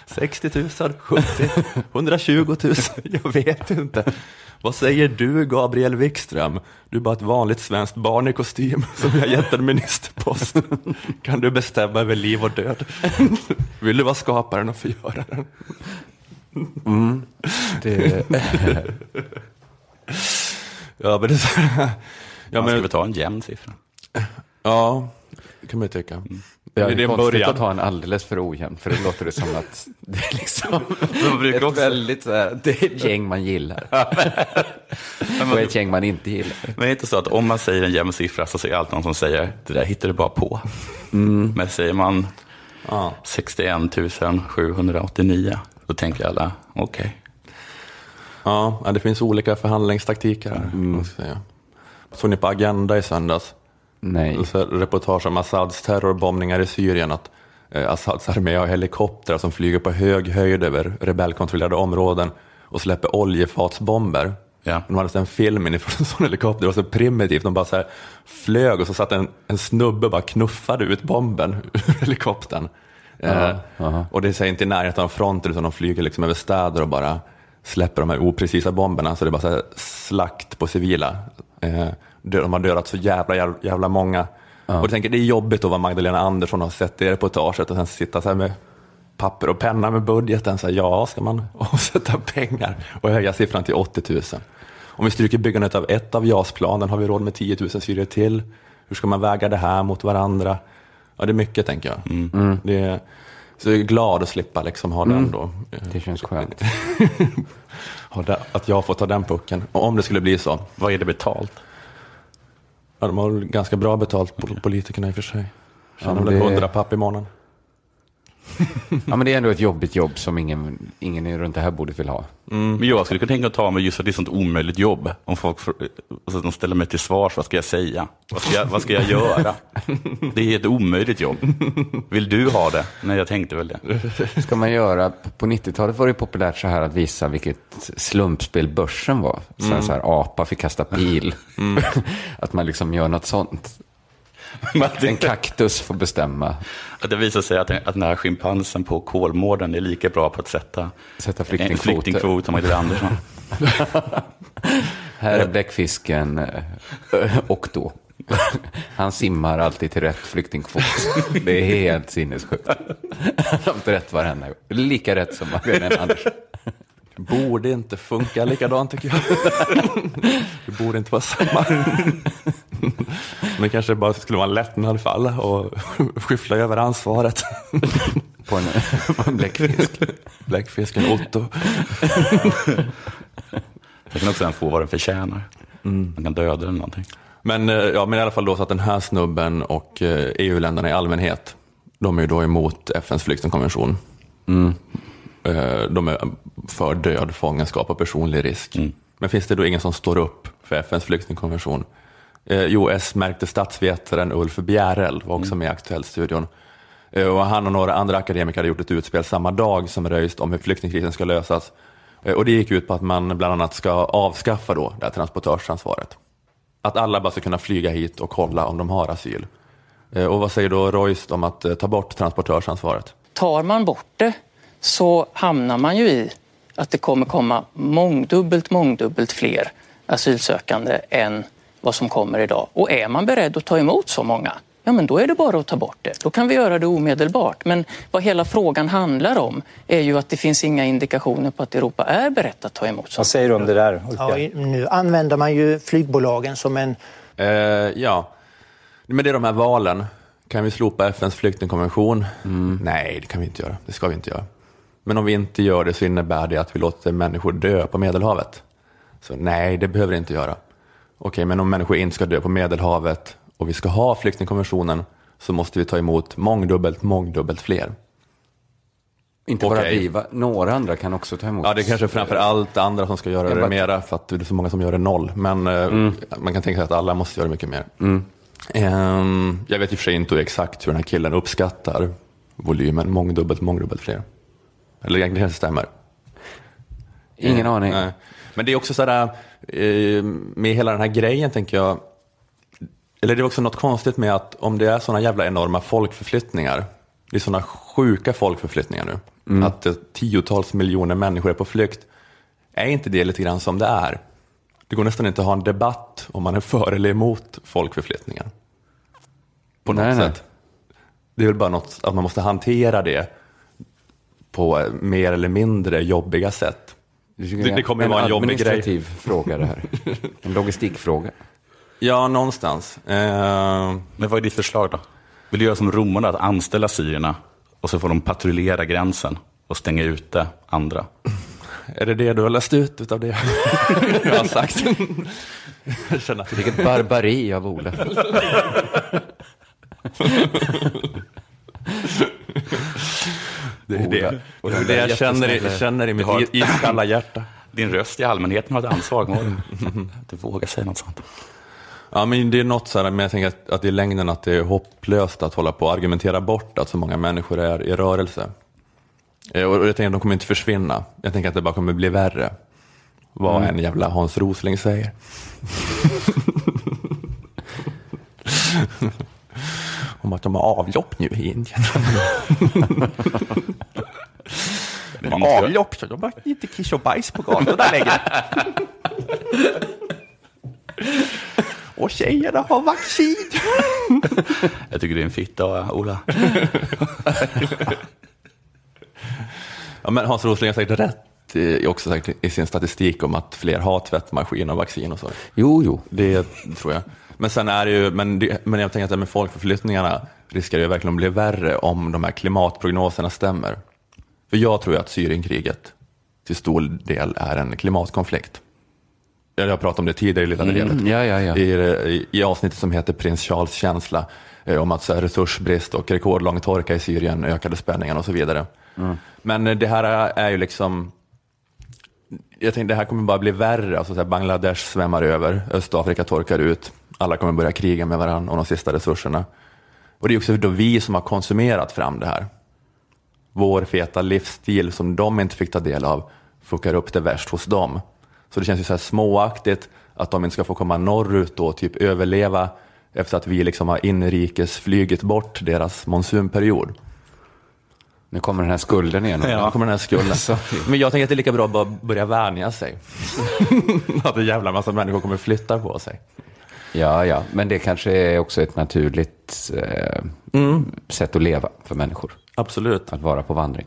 60 000, 70, 120 000, jag vet inte. Vad säger du Gabriel Wikström? Du är bara ett vanligt svenskt barn i kostym som har gett en ministerpost. Kan du bestämma över liv och död? Vill du vara skaparen och förgöraren? Det, Ja, men det, ja, Man men, skulle ta en jämn siffra. ja, det kan man ju tycka. ja, det det är en konstigt början. att ha en alldeles för ojämn, för det låter det som att det är liksom ett också- väldigt så här, det är ett gäng man gillar. och ett gäng man inte gillar. Men det är inte så att om man säger en jämn siffra så säger alltid någon som säger det där hittar du bara på. Men säger man Ja. 61 789 då tänker alla okej. Ja, ja, det finns olika förhandlingstaktiker säga. Såg ni på Agenda i söndags? Nej. Så reportage om Assads terrorbombningar i Syrien. Att eh, Assads armé har helikoptrar som flyger på hög höjd över rebellkontrollerade områden och släpper oljefatsbomber. Ja. De hade en film inifrån en sån helikopter, det var så primitivt. De bara så här flög och så satt en, en snubbe och bara knuffade ut bomben ur helikoptern. Eh, aha. och det är så här inte i närheten av fronten utan de flyger liksom över städer och bara släpper de här oprecisa bomberna så det är bara så slakt på civila. Eh, de har dödat så jävla, jävla, jävla många. Och jag tänker, det är jobbigt att vara Magdalena Andersson och ha sett det reportaget och sen sitta så här med papper och penna med budgeten. Så här, ja, ska man avsätta pengar och höja siffran till 80 000? Om vi stryker byggandet av ett av JAS-planen, har vi råd med 10 000 syrier till? Hur ska man väga det här mot varandra? Ja, det är mycket tänker jag. Det är, så jag är glad att slippa liksom ha den då. Det känns skönt. Att jag får ta den pucken. Och om det skulle bli så. Vad är det betalt? Ja, de har väl ganska bra betalt, pol- politikerna i och för sig. Tjänar men väl det- en hundra papp i månaden. Ja, men det är ändå ett jobbigt jobb som ingen, ingen runt det här bordet vill ha. Men jag skulle kunna tänka att ta mig just för att det är ett sånt omöjligt jobb. Om folk får, alltså, de ställer mig till svars, vad ska jag säga? Vad ska jag, vad ska jag göra? Det är ett omöjligt jobb. Vill du ha det? Nej, jag tänkte väl det. ska man göra? På 90-talet var det populärt så här att visa vilket slumpspel börsen var. Så här, så här, apa fick kasta pil. att man liksom gör något sånt. En kaktus får bestämma. Att det visar sig att, att den här schimpansen på Kolmården är lika bra på att sätta Sätta en flyktingkvoter. flyktingkvot som Magdalena Andersson. Här är bläckfisken eh, och då. Han simmar alltid till rätt flyktingkvot. Det är helt sinnessjukt. Han har haft rätt varenda gång. Lika rätt som Magdalena Andersson. Det borde inte funka likadant tycker jag. Det borde inte vara samma. Men kanske bara skulle vara en lättnad för alla och skyffla över ansvaret. På en, på en bläckfisk. Bläckfisken Otto. Jag kan också få vad den förtjänar. Man kan döda den eller någonting. Men, eh, ja, men i alla fall då så att den här snubben och eh, EU-länderna i allmänhet, de är ju då emot FNs flyktingkonvention. Eh, De är för död, fångenskap och personlig risk. Men finns det då ingen som står upp för FNs flyktingkonvention? Eh, Jo, S-märkte statsvetaren Ulf Bjärel var också med i Aktuellt-studion. Eh, Och han och några andra akademiker hade gjort ett utspel samma dag som Röist om hur flyktingkrisen ska lösas. Eh, Och det gick ut på att man bland annat ska avskaffa då det här transportörsansvaret. Att alla bara ska kunna flyga hit och kolla om de har asyl. Och vad säger då Royst om att ta bort transportörsansvaret? Tar man bort det så hamnar man ju i att det kommer komma mångdubbelt, mångdubbelt fler asylsökande än vad som kommer idag. Och är man beredd att ta emot så många, ja men då är det bara att ta bort det. Då kan vi göra det omedelbart. Men vad hela frågan handlar om är ju att det finns inga indikationer på att Europa är berett att ta emot så Vad säger du om det där, Ja, nu använder man ju flygbolagen som en Eh, ja, men det är de här valen. Kan vi slopa FNs flyktingkonvention? Nej, det kan vi inte göra. Det ska vi inte göra. Men om vi inte gör det så innebär det att vi låter människor dö på Medelhavet. Så nej, det behöver vi inte göra. Okej, men om människor inte ska dö på Medelhavet och vi ska ha flyktingkonventionen så måste vi ta emot mångdubbelt, mångdubbelt fler. Inte bara Okej. vi, va? några andra kan också ta emot. Ja, det är kanske framför allt andra som ska göra Jag det bara- mera för att det är så många som gör det noll. Men eh, man kan tänka sig att alla måste göra mycket mer. Ehm, jag vet i och för sig inte exakt hur den här killen uppskattar volymen, mångdubbelt, mångdubbelt fler. Eller kanske stämmer. Ingen Eh, aning. nej. Men det är också sådär, med hela den här grejen tänker jag, eller det är också något konstigt med att om det är sådana jävla enorma folkförflyttningar, det är sådana sjuka folkförflyttningar nu, att eh, tiotals miljoner människor är på flykt, är inte det lite grann som det är? Det går nästan inte att ha en debatt om man är för eller emot folkförflyttningar. På något Nej, nej. sätt. Det är väl bara något att man måste hantera det på eh, mer eller mindre jobbiga sätt. Det, det kommer ju vara en jobbig grej. administrativ fråga det här. En logistikfråga. Ja, någonstans. Eh, Men vad är ditt förslag då? Vill du göra som romarna, att anställa syrierna och så får de patrullera gränsen och stänga ute andra? är det det du har läst ut utav det jag har sagt? jag känner att det Vilket barbari av Ola. Det är det, Och det, är det jag känner, känner i mitt har- is- iskalla hjärta. Din röst i allmänheten har ett ansvar, du vågar säga något sånt. Ja, men det är något så här, men jag tänker att, att i längden att det är hopplöst att hålla på och argumentera bort att så många människor är i rörelse. Eh, Och jag tänker att de kommer inte försvinna. Jag tänker att det bara kommer bli värre. Vad en jävla Hans Rosling säger. Om att de har avlopp nu i Indien. Det måste avlopp, så de har inte kiss och bajs på gatorna längre. och tjejerna har vaccin. Jag tycker det är en fitta, Ola. Ja, men Hans Rosling har säkert rätt i, också säkert i sin statistik om att fler har tvättmaskin och vaccin och så. Jo, jo. Det tror jag. Men sen är det ju, men, det, men jag tänker att det med folkförflyttningarna riskerar ju verkligen att bli värre om de här klimatprognoserna stämmer. För jag tror ju att Syrienkriget till stor del är en klimatkonflikt. Jag har pratat om det tidigare i Lilla drevet. Mm, ja, ja, ja. I, i, avsnittet som heter Prins Charles känsla eh, om att så här, resursbrist och rekordlång torka i Syrien ökade spänningen och så vidare. Men eh, det här är, är ju liksom jag tänkte det här kommer bara bli värre. Alltså, så här, Bangladesh svämmar över, Östafrika torkar ut, alla kommer börja kriga med varandra om de sista resurserna. Och det är också då vi som har konsumerat fram det här. Vår feta livsstil som de inte fick ta del av fuckar upp det värst hos dem. Så det känns ju så här småaktigt att de inte ska få komma norrut och typ överleva efter att vi liksom har inrikesflygit bort deras monsunperiod. Nu kommer den här skulden igen. Ja. kommer den här skulden. Men jag tänker att det är lika bra att bara börja vänja sig. att en jävla massa människor kommer flytta på sig. Ja, ja, men det kanske är också ett naturligt eh, sätt att leva för människor. Absolut. Att vara på vandring.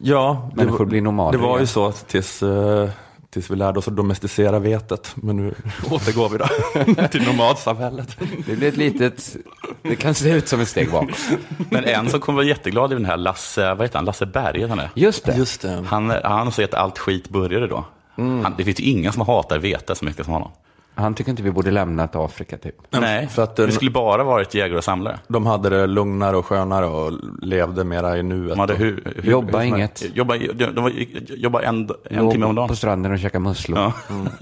Ja, Människor det, blir nomader Det var ju så tills, eh, tills vi lärde oss att domesticera vetet. Men nu återgår vi då till nomadsamhället. Det blir ett litet, det kan se ut som ett steg bakåt. Men en som kommer vara jätteglad i den här Lasse, vad heter han, Lasse Berg han är. Just det. Just det. Han, han säger att allt skit började då. Han, det finns ju ingen som hatar vete så mycket som honom. Han tycker inte vi borde lämnat Afrika typ. Nej, för att den- det skulle bara varit jägare och samlare. De hade det lugnare och skönare och levde mera i nuet. De hade hur, hur, Jobba inget. Jobba, de, jobba en, en Låg timme om dagen. På stranden och käka musslor. Ja.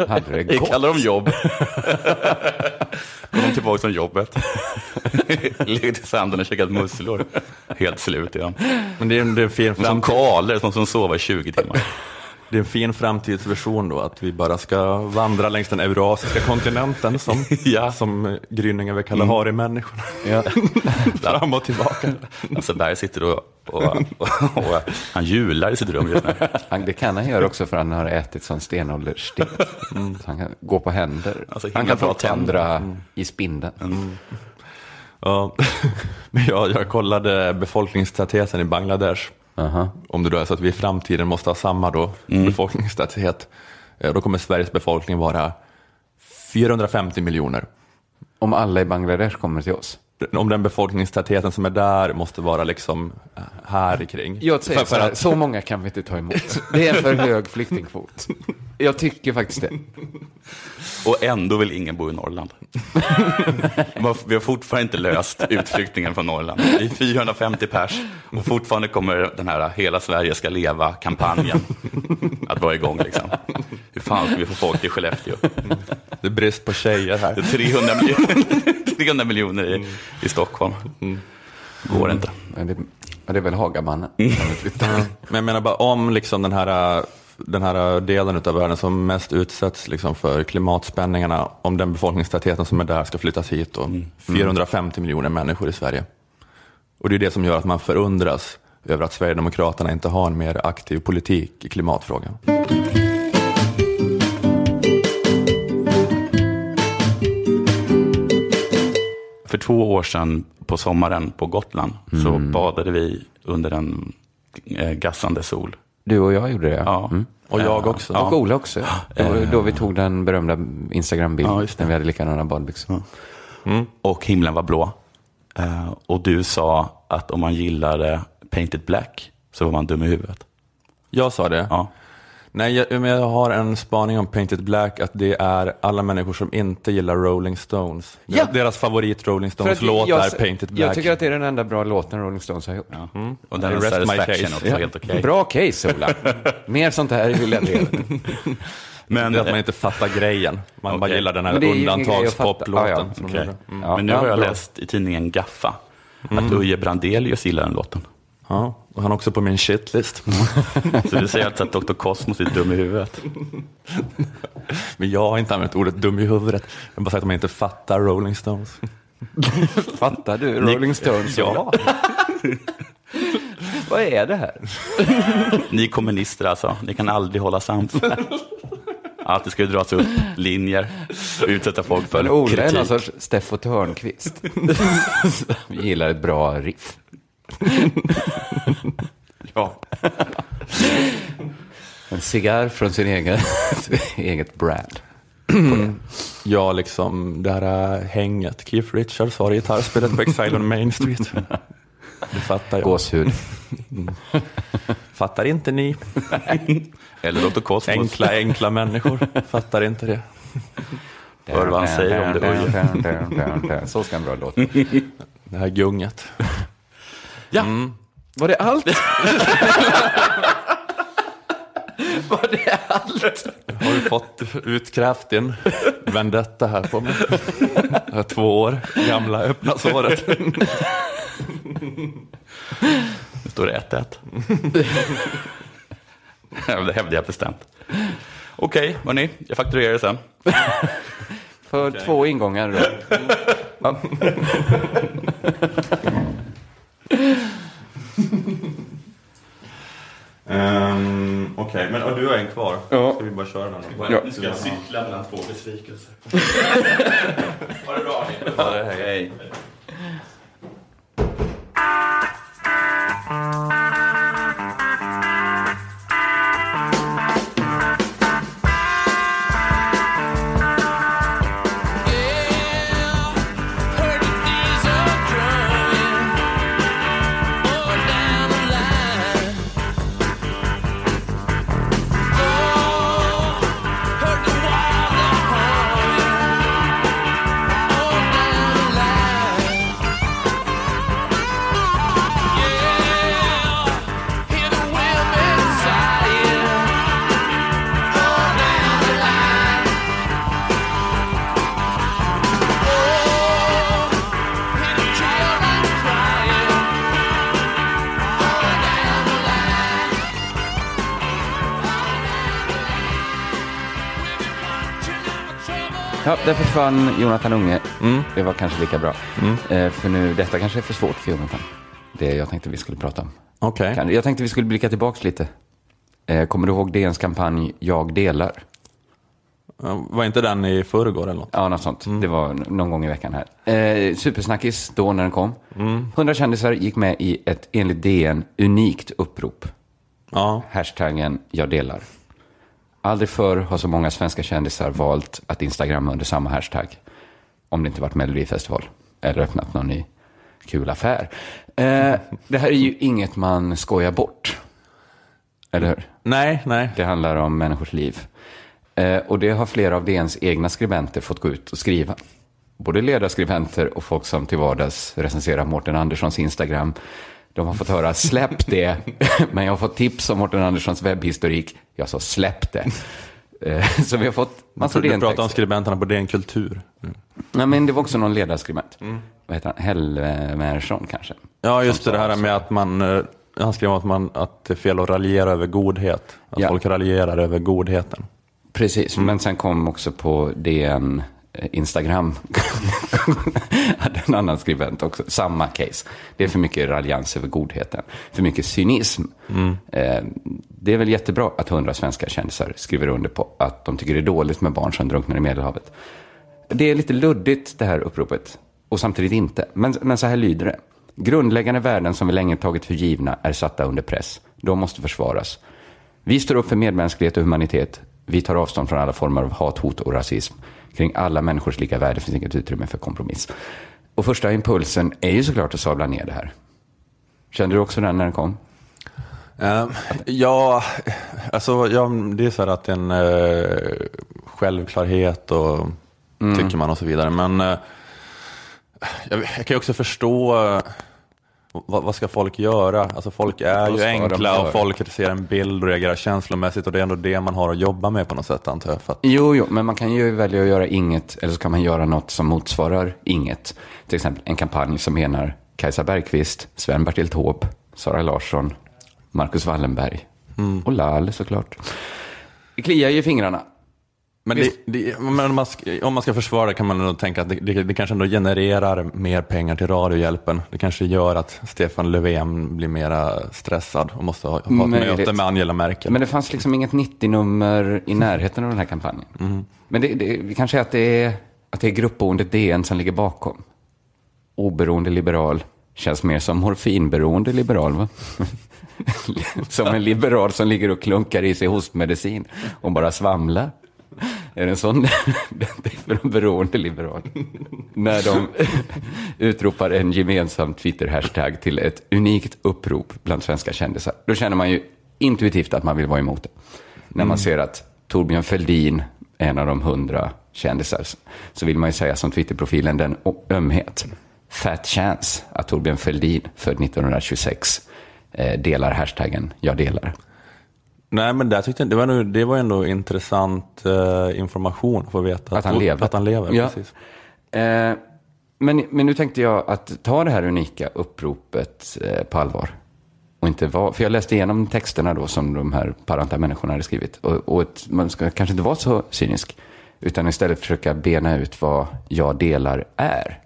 Hade det Jag gott. kallar dem jobb. Kom de tillbaka från jobbet. Legat i sanden och käkat musslor. Helt slut igen. Men det är, en- det, är Som kaler som, som sover i 20 timmar. Det är en fin framtidsversion då, att vi bara ska vandra längs den eurasiska kontinenten som, Ja. som gryningen väl kallar Kalahari-människorna. Ja. Fram och tillbaka. Lasse Berg sitter och, och, och, och han hjular i sitt rum just nu. Han, det kan han göra också för han har ätit sån stenåldersstek. Så han kan gå på händer. Alltså, han kan få tändra i spindeln. Ja, men jag, jag kollade befolkningstätheten i Bangladesh. Aha. Om det då är så att vi i framtiden måste ha samma då, befolkningstäthet. eh, Då kommer Sveriges befolkning vara 450 miljoner. Om alla i Bangladesh kommer till oss. Om den befolkningstätheten som är där måste vara liksom eh, här kring. Jag säger För- så för här, att- så många kan vi inte ta emot. Det är en för hög flyktingkvot. Jag tycker faktiskt det. Och ändå vill ingen bo i Norrland. Vi har fortfarande inte löst utflyttningen från Norrland. Vi är 450 pers och fortfarande kommer den här Hela Sverige ska leva-kampanjen att vara igång. Liksom. Hur fan ska vi få folk till Skellefteå? Det är brist på tjejer här. Det är 300 miljoner, 300 miljoner i, i Stockholm. Går inte. Ja, det, är väl Hagamannen. Men jag menar bara om liksom den här, den här delen av världen som mest utsätts liksom för klimatspänningarna, om den befolkningstätheten som är där ska flyttas hit och 450 miljoner människor i Sverige. Och det är det som gör att man förundras över att Sverigedemokraterna inte har en mer aktiv politik i klimatfrågan. För två år sedan på sommaren på Gotland så Mm. badade vi under en eh, gassande sol. Du och jag gjorde det, Ja. Mm. Och jag också. Och Ola också. Var då vi tog den berömda Instagram-bilden Ja, när vi hade likadana badbyxor. Och himlen var blå. Eh, och du sa att om man gillade Painted Black så var man dum i huvudet. Jag sa det. Ja. Nej, jag, men jag har en spaning om Painted Black, att det är alla människor som inte gillar Rolling Stones. Ja! Deras favorit Rolling Stones-låt jag, är Painted Black. Jag tycker att det är den enda bra låten Rolling Stones har gjort. Och den I rest my Satisfaction case. också Ja. helt okej. Bra case, Ola. Mer sånt här i Lilla Drevet. Men, det är att man inte fattar grejen. Man bara Okej. gillar den här är undantagspop-låten. Ja, ja. gjorde. Mm. Ja, Men nu ja, har jag läst i tidningen Gaffa att Uje Brandelius gillar den låten. Ja, och han är också på min shitlist. Så du säger alltså att Dr. Cosmos är dum i huvudet? Men jag har inte använt ordet dum i huvudet. Jag har bara sagt att man inte fattar Rolling Stones. Fattar du? Rolling Stones. Ja. Vad är det här? Ni kommunister alltså, ni kan aldrig hålla sams. Alltid ska det dras upp linjer och utsätta folk för Men Ola är någon kritik. sorts Steffo Törnqvist. Vi gillar ett bra riff. Ja. En cigarr från sin egen, eget brand. Ja, liksom det här äh, hänget. Keith Richards har gitarrspelet på Exile on Main Street. Det fattar jag. Gåshud. Fattar inte ni? Eller Dr. Cosmos. Enkla, enkla människor fattar inte det. Hör vad han säger om det. Så ska en bra låt. Det här gunget. Ja, var det allt? var det allt? Har du fått utkrävt din vendetta här på mig? Det två år gamla öppna såret. Nu står det 1-1. Det hävdar jag bestämt. Okej, hörni, jag fakturerar det sen. För två ingångar då. Okej, men och du har en kvar. Ja. Ska vi bara köra den? då? Ja. Nu ska jag cykla mellan två besvikelser. ha det bra. Ja, det är hej. Där försvann Jonathan Unge. Det var kanske lika bra. Eh, för nu, detta kanske är för svårt för Jonathan. Det jag tänkte vi skulle prata om. Kan- Jag tänkte vi skulle blicka tillbaka lite. Eh, kommer du ihåg DNs kampanj Jag delar? Var inte den i förrgår eller något? Ja, något sånt. Det var någon gång i veckan här. Eh, supersnackis då när den kom. 100 kändisar gick med i ett enligt DN unikt upprop. Ja. Hashtaggen jag delar. Aldrig förr har så många svenska kändisar valt att instagramma under samma hashtag. Om det inte varit Melodifestival. Eller öppnat någon ny kul affär. Eh, det här är ju inget man skojar bort. Eller hur? Nej, nej. Det handlar om människors liv. Eh, och det har flera av DNs egna skribenter fått gå ut och skriva. Både ledarskribenter och folk som till vardags recenserar Mårten Anderssons Instagram. De har fått höra släpp det, men jag har fått tips om Mårten Anderssons webbhistorik. Jag sa släpp det. Eh, Så vi har fått massor du pratade om skribenterna på DN Kultur. Nej, men det var också någon ledarskribent. Vad heter han? Helmersson kanske? Ja, just det, det här med att man, eh, han skrev att, man, att det är fel att raljera över godhet. Att Ja. folk raljerar över godheten. Precis, Mm. men sen kom också på DN Instagram, hade en annan skribent också, samma case. Det är för mycket raljans över godheten, för mycket cynism. Mm. Eh, det är väl jättebra att hundra svenska kändisar skriver under på att de tycker det är dåligt med barn som drunknar i Medelhavet. Det är lite luddigt det här uppropet, och samtidigt inte. Men, men så här lyder det. Grundläggande värden som vi länge tagit för givna är satta under press. De måste försvaras. Vi står upp för medmänsklighet och humanitet. Vi tar avstånd från alla former av hat, hot och rasism. Kring alla människors lika värde finns inget utrymme för kompromiss. Och första impulsen är ju såklart att sabla ner det här. Kände du också den när den kom? Eh, ja, alltså, ja, det är så här att det är en eh, självklarhet och tycker man och så vidare. Men eh, jag, jag kan ju också förstå vad, vad ska folk göra? Alltså folk är ju enkla och folk ser en bild och reagerar känslomässigt och det är ändå det man har att jobba med på något sätt antar jag. Att, Jo, jo, men man kan ju välja att göra inget, eller så kan man göra något som motsvarar inget. Till exempel en kampanj som menar Kajsa Bergqvist, Sven-Bertil Taube, Sara Larsson, Marcus Wallenberg och Lal såklart. Det kliar ju i fingrarna. Men, det, det, men om, man ska, om man ska försvara kan man nog tänka att det, det, kanske ändå genererar mer pengar till Radiohjälpen. Det kanske gör att Stefan Löfven blir mera stressad och måste ha, ha ett möte med Angela Merkel. Men det fanns liksom inget 90-nummer i närheten av den här kampanjen. Men det, det, det kanske är att det är, att det är gruppboendet DN som ligger bakom. Oberoende liberal känns mer som morfinberoende liberal, va? som en liberal som ligger och klunkar i sig hostmedicin och bara svamlar. Är det en sån det är för en beroende liberal? När de utropar en gemensam Twitter-hashtag till ett unikt upprop bland svenska kändisar. Då känner man ju intuitivt att man vill vara emot det. När man ser att Torbjörn Fälldin en av de hundra kändisar så vill man ju säga som Twitterprofilen den ömhet. Fat chance att Torbjörn Fälldin, född 1926, eh, delar hashtaggen jag delar. Nej, men där tyckte jag, det, var nog, det var ändå intressant eh, information att få veta Att han lever. Att han lever Ja. precis. Eh, men, men nu tänkte jag att ta det här unika uppropet eh, på allvar. Och inte vara, för jag läste igenom texterna då som de här paranta människorna hade skrivit. Och, och ett, man ska kanske inte vara så cynisk. Utan istället försöka bena ut vad jag delar är.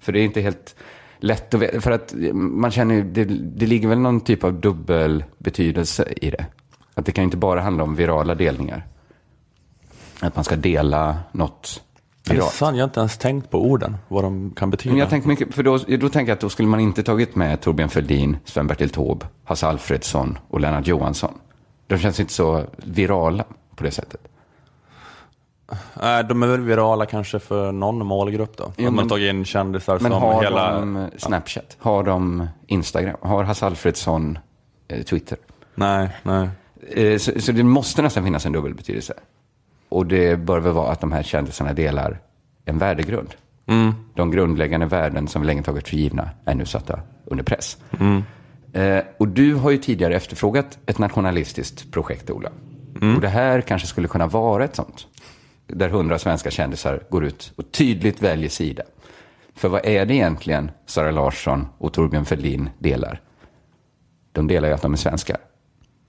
För det är inte helt lätt att veta. För att man känner det, det ligger väl någon typ av dubbel betydelse i det. Att det kan inte bara handla om virala delningar. Att man ska dela något viralt. jag har inte ens tänkt på orden, vad de kan betyda. Men jag tänker mycket, för då, då tänker jag att då skulle man inte tagit med Torbjörn Fälldin, Sven-Bertil Taube, Hasse Alfredsson och Lennart Johansson. De känns inte så virala på det sättet. Nej, de är väl virala kanske för någon målgrupp då. Jo, Om man men- tagit in kändisar Men som har hela... de Snapchat? Har de Instagram? Har Hasse Alfredsson eh, Twitter? Nej, nej. Eh, så, så det måste nästan finnas en dubbel betydelse. Och det bör väl vara att de här kändisarna delar en värdegrund. De grundläggande värden som vi länge tagit för givna är nu satta under press. Eh, och du har ju tidigare efterfrågat ett nationalistiskt projekt, Ola. Och det här kanske skulle kunna vara ett sånt. Där hundra svenska kändisar går ut och tydligt väljer sida. För vad är det egentligen Sara Larsson och Torbjörn Fälldin delar? De delar ju att de är svenskar.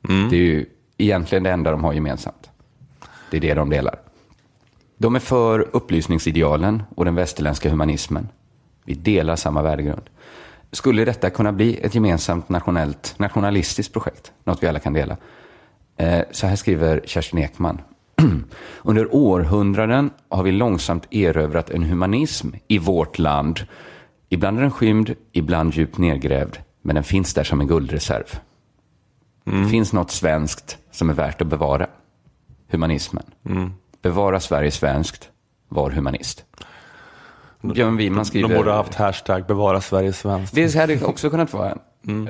Mm. Det är ju egentligen det enda de har gemensamt. Det är det de delar. De är för upplysningsidealen och den västerländska humanismen. Vi delar samma värdegrund. Skulle detta kunna bli ett gemensamt nationellt, nationalistiskt projekt? Något vi alla kan dela. Eh, så här skriver Kerstin Ekman. Under århundraden har vi långsamt erövrat en humanism i vårt land. Ibland är den skymd, ibland djupt nedgrävd, men den finns där som en guldreserv. Det finns något svenskt som är värt att bevara. Humanismen. Bevara Sverige svenskt, var humanist. Björn Wiman skriver... De borde ha haft hashtag bevara Sverige svenskt. Det hade också kunnat vara en.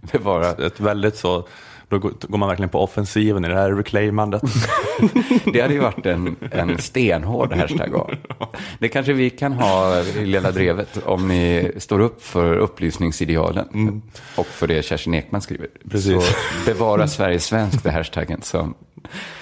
bevara. Ett väldigt så, då går man verkligen på offensiven i det här reclaimandet. Det hade ju varit en, en stenhård hashtag av. Det kanske vi kan ha i Lilla Drevet om ni står upp för upplysningsidealen och för det Kerstin Ekman skriver. Precis. Så bevara Sverige svenskt är hashtaggen som,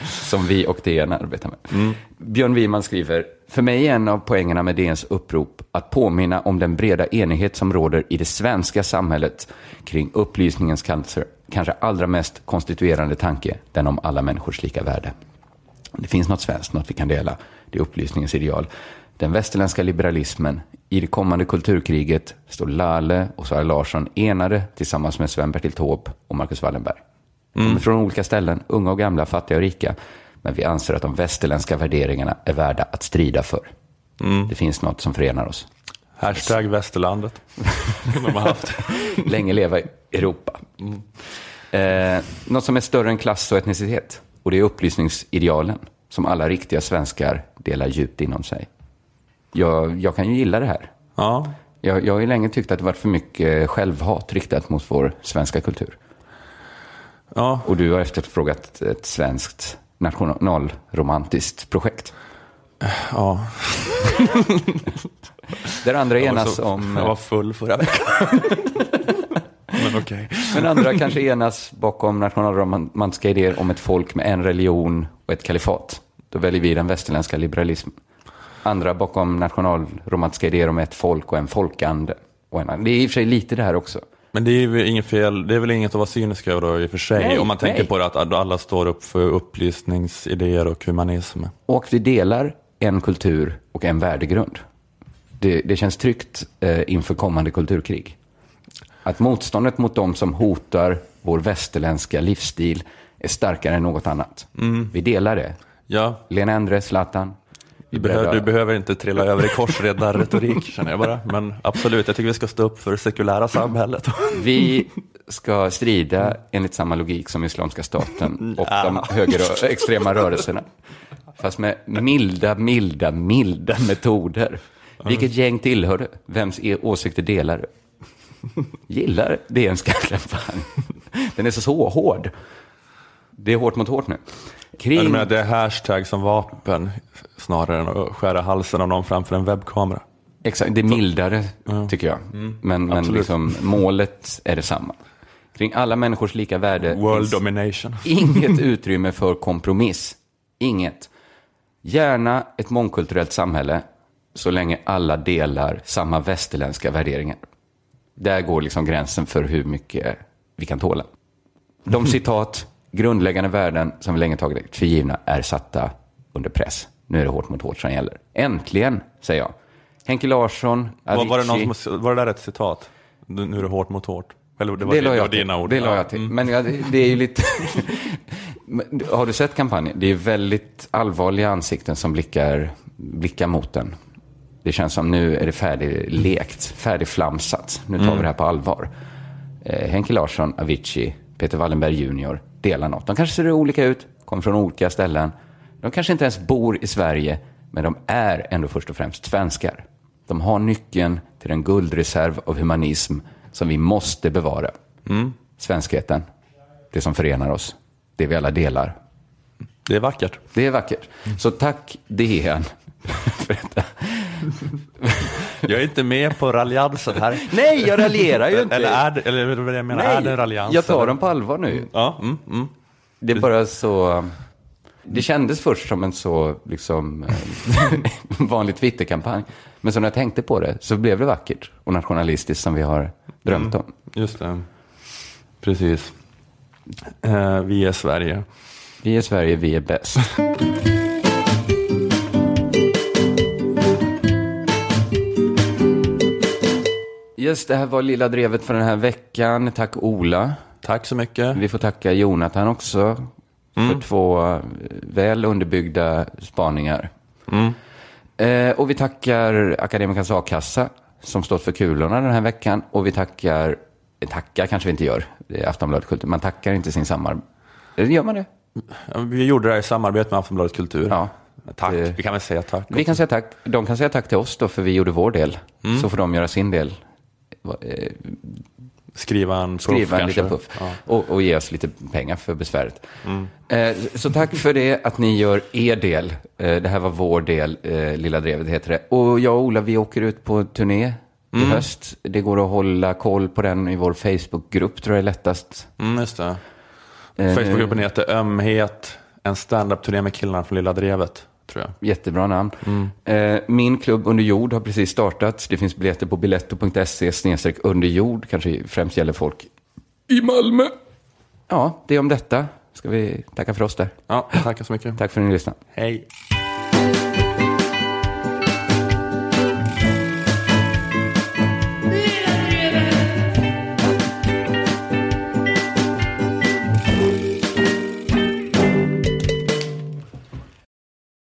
som vi och DN arbetar med. Björn Wiman skriver, för mig är en av poängerna med DNs upprop att påminna om den breda enighet som råder i det svenska samhället kring upplysningens cancer, kanske allra mest konstituerande tanke, den om alla människors lika värde. Det finns något svenskt, något vi kan dela. Det är upplysningens ideal. Den västerländska liberalismen. I det kommande kulturkriget står Lale och Sara Larsson enade tillsammans med Sven-Bertil Taube och Marcus Wallenberg. De är från olika ställen, unga och gamla, fattiga och rika. Men vi anser att de västerländska värderingarna är värda att strida för. Det finns något som förenar oss. Hashtag västerlandet. De har haft. Länge leva Europa. Eh, något som är större än klass och etnicitet. Och det är upplysningsidealen som alla riktiga svenskar delar djupt inom sig. Jag, jag kan ju gilla det här. Ja, Jag, jag har ju länge tyckt att det varit för mycket självhat riktat mot vår svenska kultur. ja. Och du har efterfrågat ett svenskt nationalromantiskt projekt. ja. Där andra Jag enas så- om... Jag var full förra veckan. Men okej. Men andra kanske enas bakom nationalromantiska idéer om ett folk med en religion och ett kalifat. Då väljer vi den västerländska liberalismen. Andra bakom nationalromantiska idéer om ett folk och en folkande. Och en, det är i och för sig lite det här också. Men det är väl inget fel, det är väl inget att vara cynisk över då, i och för sig. Nej, om man tänker nej. på det att alla står upp för upplysningsidéer och humanism. Och vi delar en kultur och en värdegrund. Det, det känns tryggt eh, inför kommande kulturkrig. Att motståndet mot de som hotar vår västerländska livsstil är starkare än något annat. Vi delar det. Ja, Lena Endre, Zlatan. Vi du, behöver, du behöver inte trilla över i korsredarretorik känner jag bara. Men absolut, jag tycker vi ska stå upp för det sekulära samhället. Vi ska strida enligt samma logik som Islamiska staten och de högerextrema rörelserna. Fast med milda, milda, milda metoder. Vilket gäng tillhör du? Vems e- åsikter delar du? Gillar DNs kampanj? Den är så, så hård. Det är hårt mot hårt nu. Kring... Jag menar, det är hashtag som vapen snarare än att skära halsen av någon framför en webbkamera. Exakt, det är mildare tycker jag. Men, men absolut. liksom, målet är detsamma. Kring alla människors lika värde World domination. inget utrymme för kompromiss. Inget. Gärna ett mångkulturellt samhälle så länge alla delar samma västerländska värderingar. Där går liksom gränsen för hur mycket vi kan tåla. De citat, grundläggande värden som vi länge tagit för givna är satta under press. Nu är det hårt mot hårt som gäller. Äntligen, säger jag. Henke Larsson, Var, var, det Avicii. någon som, var det där ett citat? Nu är det hårt mot hårt. Eller det var, Det la jag dina ord. Det la Ja. jag till. Mm. Men ja, det, det är ju lite... Har du sett kampanjen? Det är väldigt allvarliga ansikten som blickar, blickar mot den. Det känns som nu är det färdiglekt, färdigflamsat. Nu tar vi det här på allvar. Eh, Henke Larsson, Avicii, Peter Wallenberg Jr. delar något. De kanske ser olika ut, kommer från olika ställen. De kanske inte ens bor i Sverige, men de är ändå först och främst svenskar. De har nyckeln till en guldreserv av humanism som vi måste bevara. Svenskheten, det som förenar oss, det vi alla delar. Det är vackert. Det är vackert. Så tack DN. Jag är inte med på raljansen här. Nej, jag raljerar ju inte. Eller är det, eller vad jag menar, är det en raljans? jag tar dem på allvar nu. Ja, mm, mm. Det är bara så... Det kändes först som en så liksom, eh, vanlig Twitterkampanj. Men så när jag tänkte på det så blev det vackert och nationalistiskt som vi har drömt om. Just det. Precis. Eh, vi är Sverige. Vi är Sverige, vi är bäst. Just det här var lilla drevet för den här veckan. Tack Ola. Tack så mycket. Vi får tacka Jonathan också för två eh, väl underbyggda spaningar. Eh, och vi tackar Akademikernas A-kassa som stått för kulorna den här veckan. Och vi tackar, eh, tackar kanske vi inte gör, det är Aftonbladet Kultur, man tackar inte sin samarbete. Eller gör man det? Vi gjorde det här i samarbete med Aftonbladet Kultur. Ja. Tack. Det- Vi kan väl säga tack. Vi kan säga tack. De kan säga tack till oss då, för vi gjorde vår del. Så får de göra sin del. Eh, Skriva en puff Skriva en kanske. liten puff. Ja. Och, och ge oss lite pengar för besväret. Eh, så tack för det, att ni gör er del. Eh, det här var vår del, eh, Lilla Drevet heter det. Och jag och Ola, vi åker ut på turné i höst. Det går att hålla koll på den i vår Facebookgrupp, tror jag är lättast. Mm, just det. Eh, Facebookgruppen heter Ömhet, en standup-turné med killarna från Lilla Drevet, tror jag. Jättebra namn. Eh, min klubb Under jord har precis startat. Det finns biljetter på biletto.se snedstreck under jord. Kanske främst gäller folk i Malmö. Ja, det är om detta. Ska vi tacka för oss där. Ja, tack så mycket. Tack för att ni lyssnade. Hej.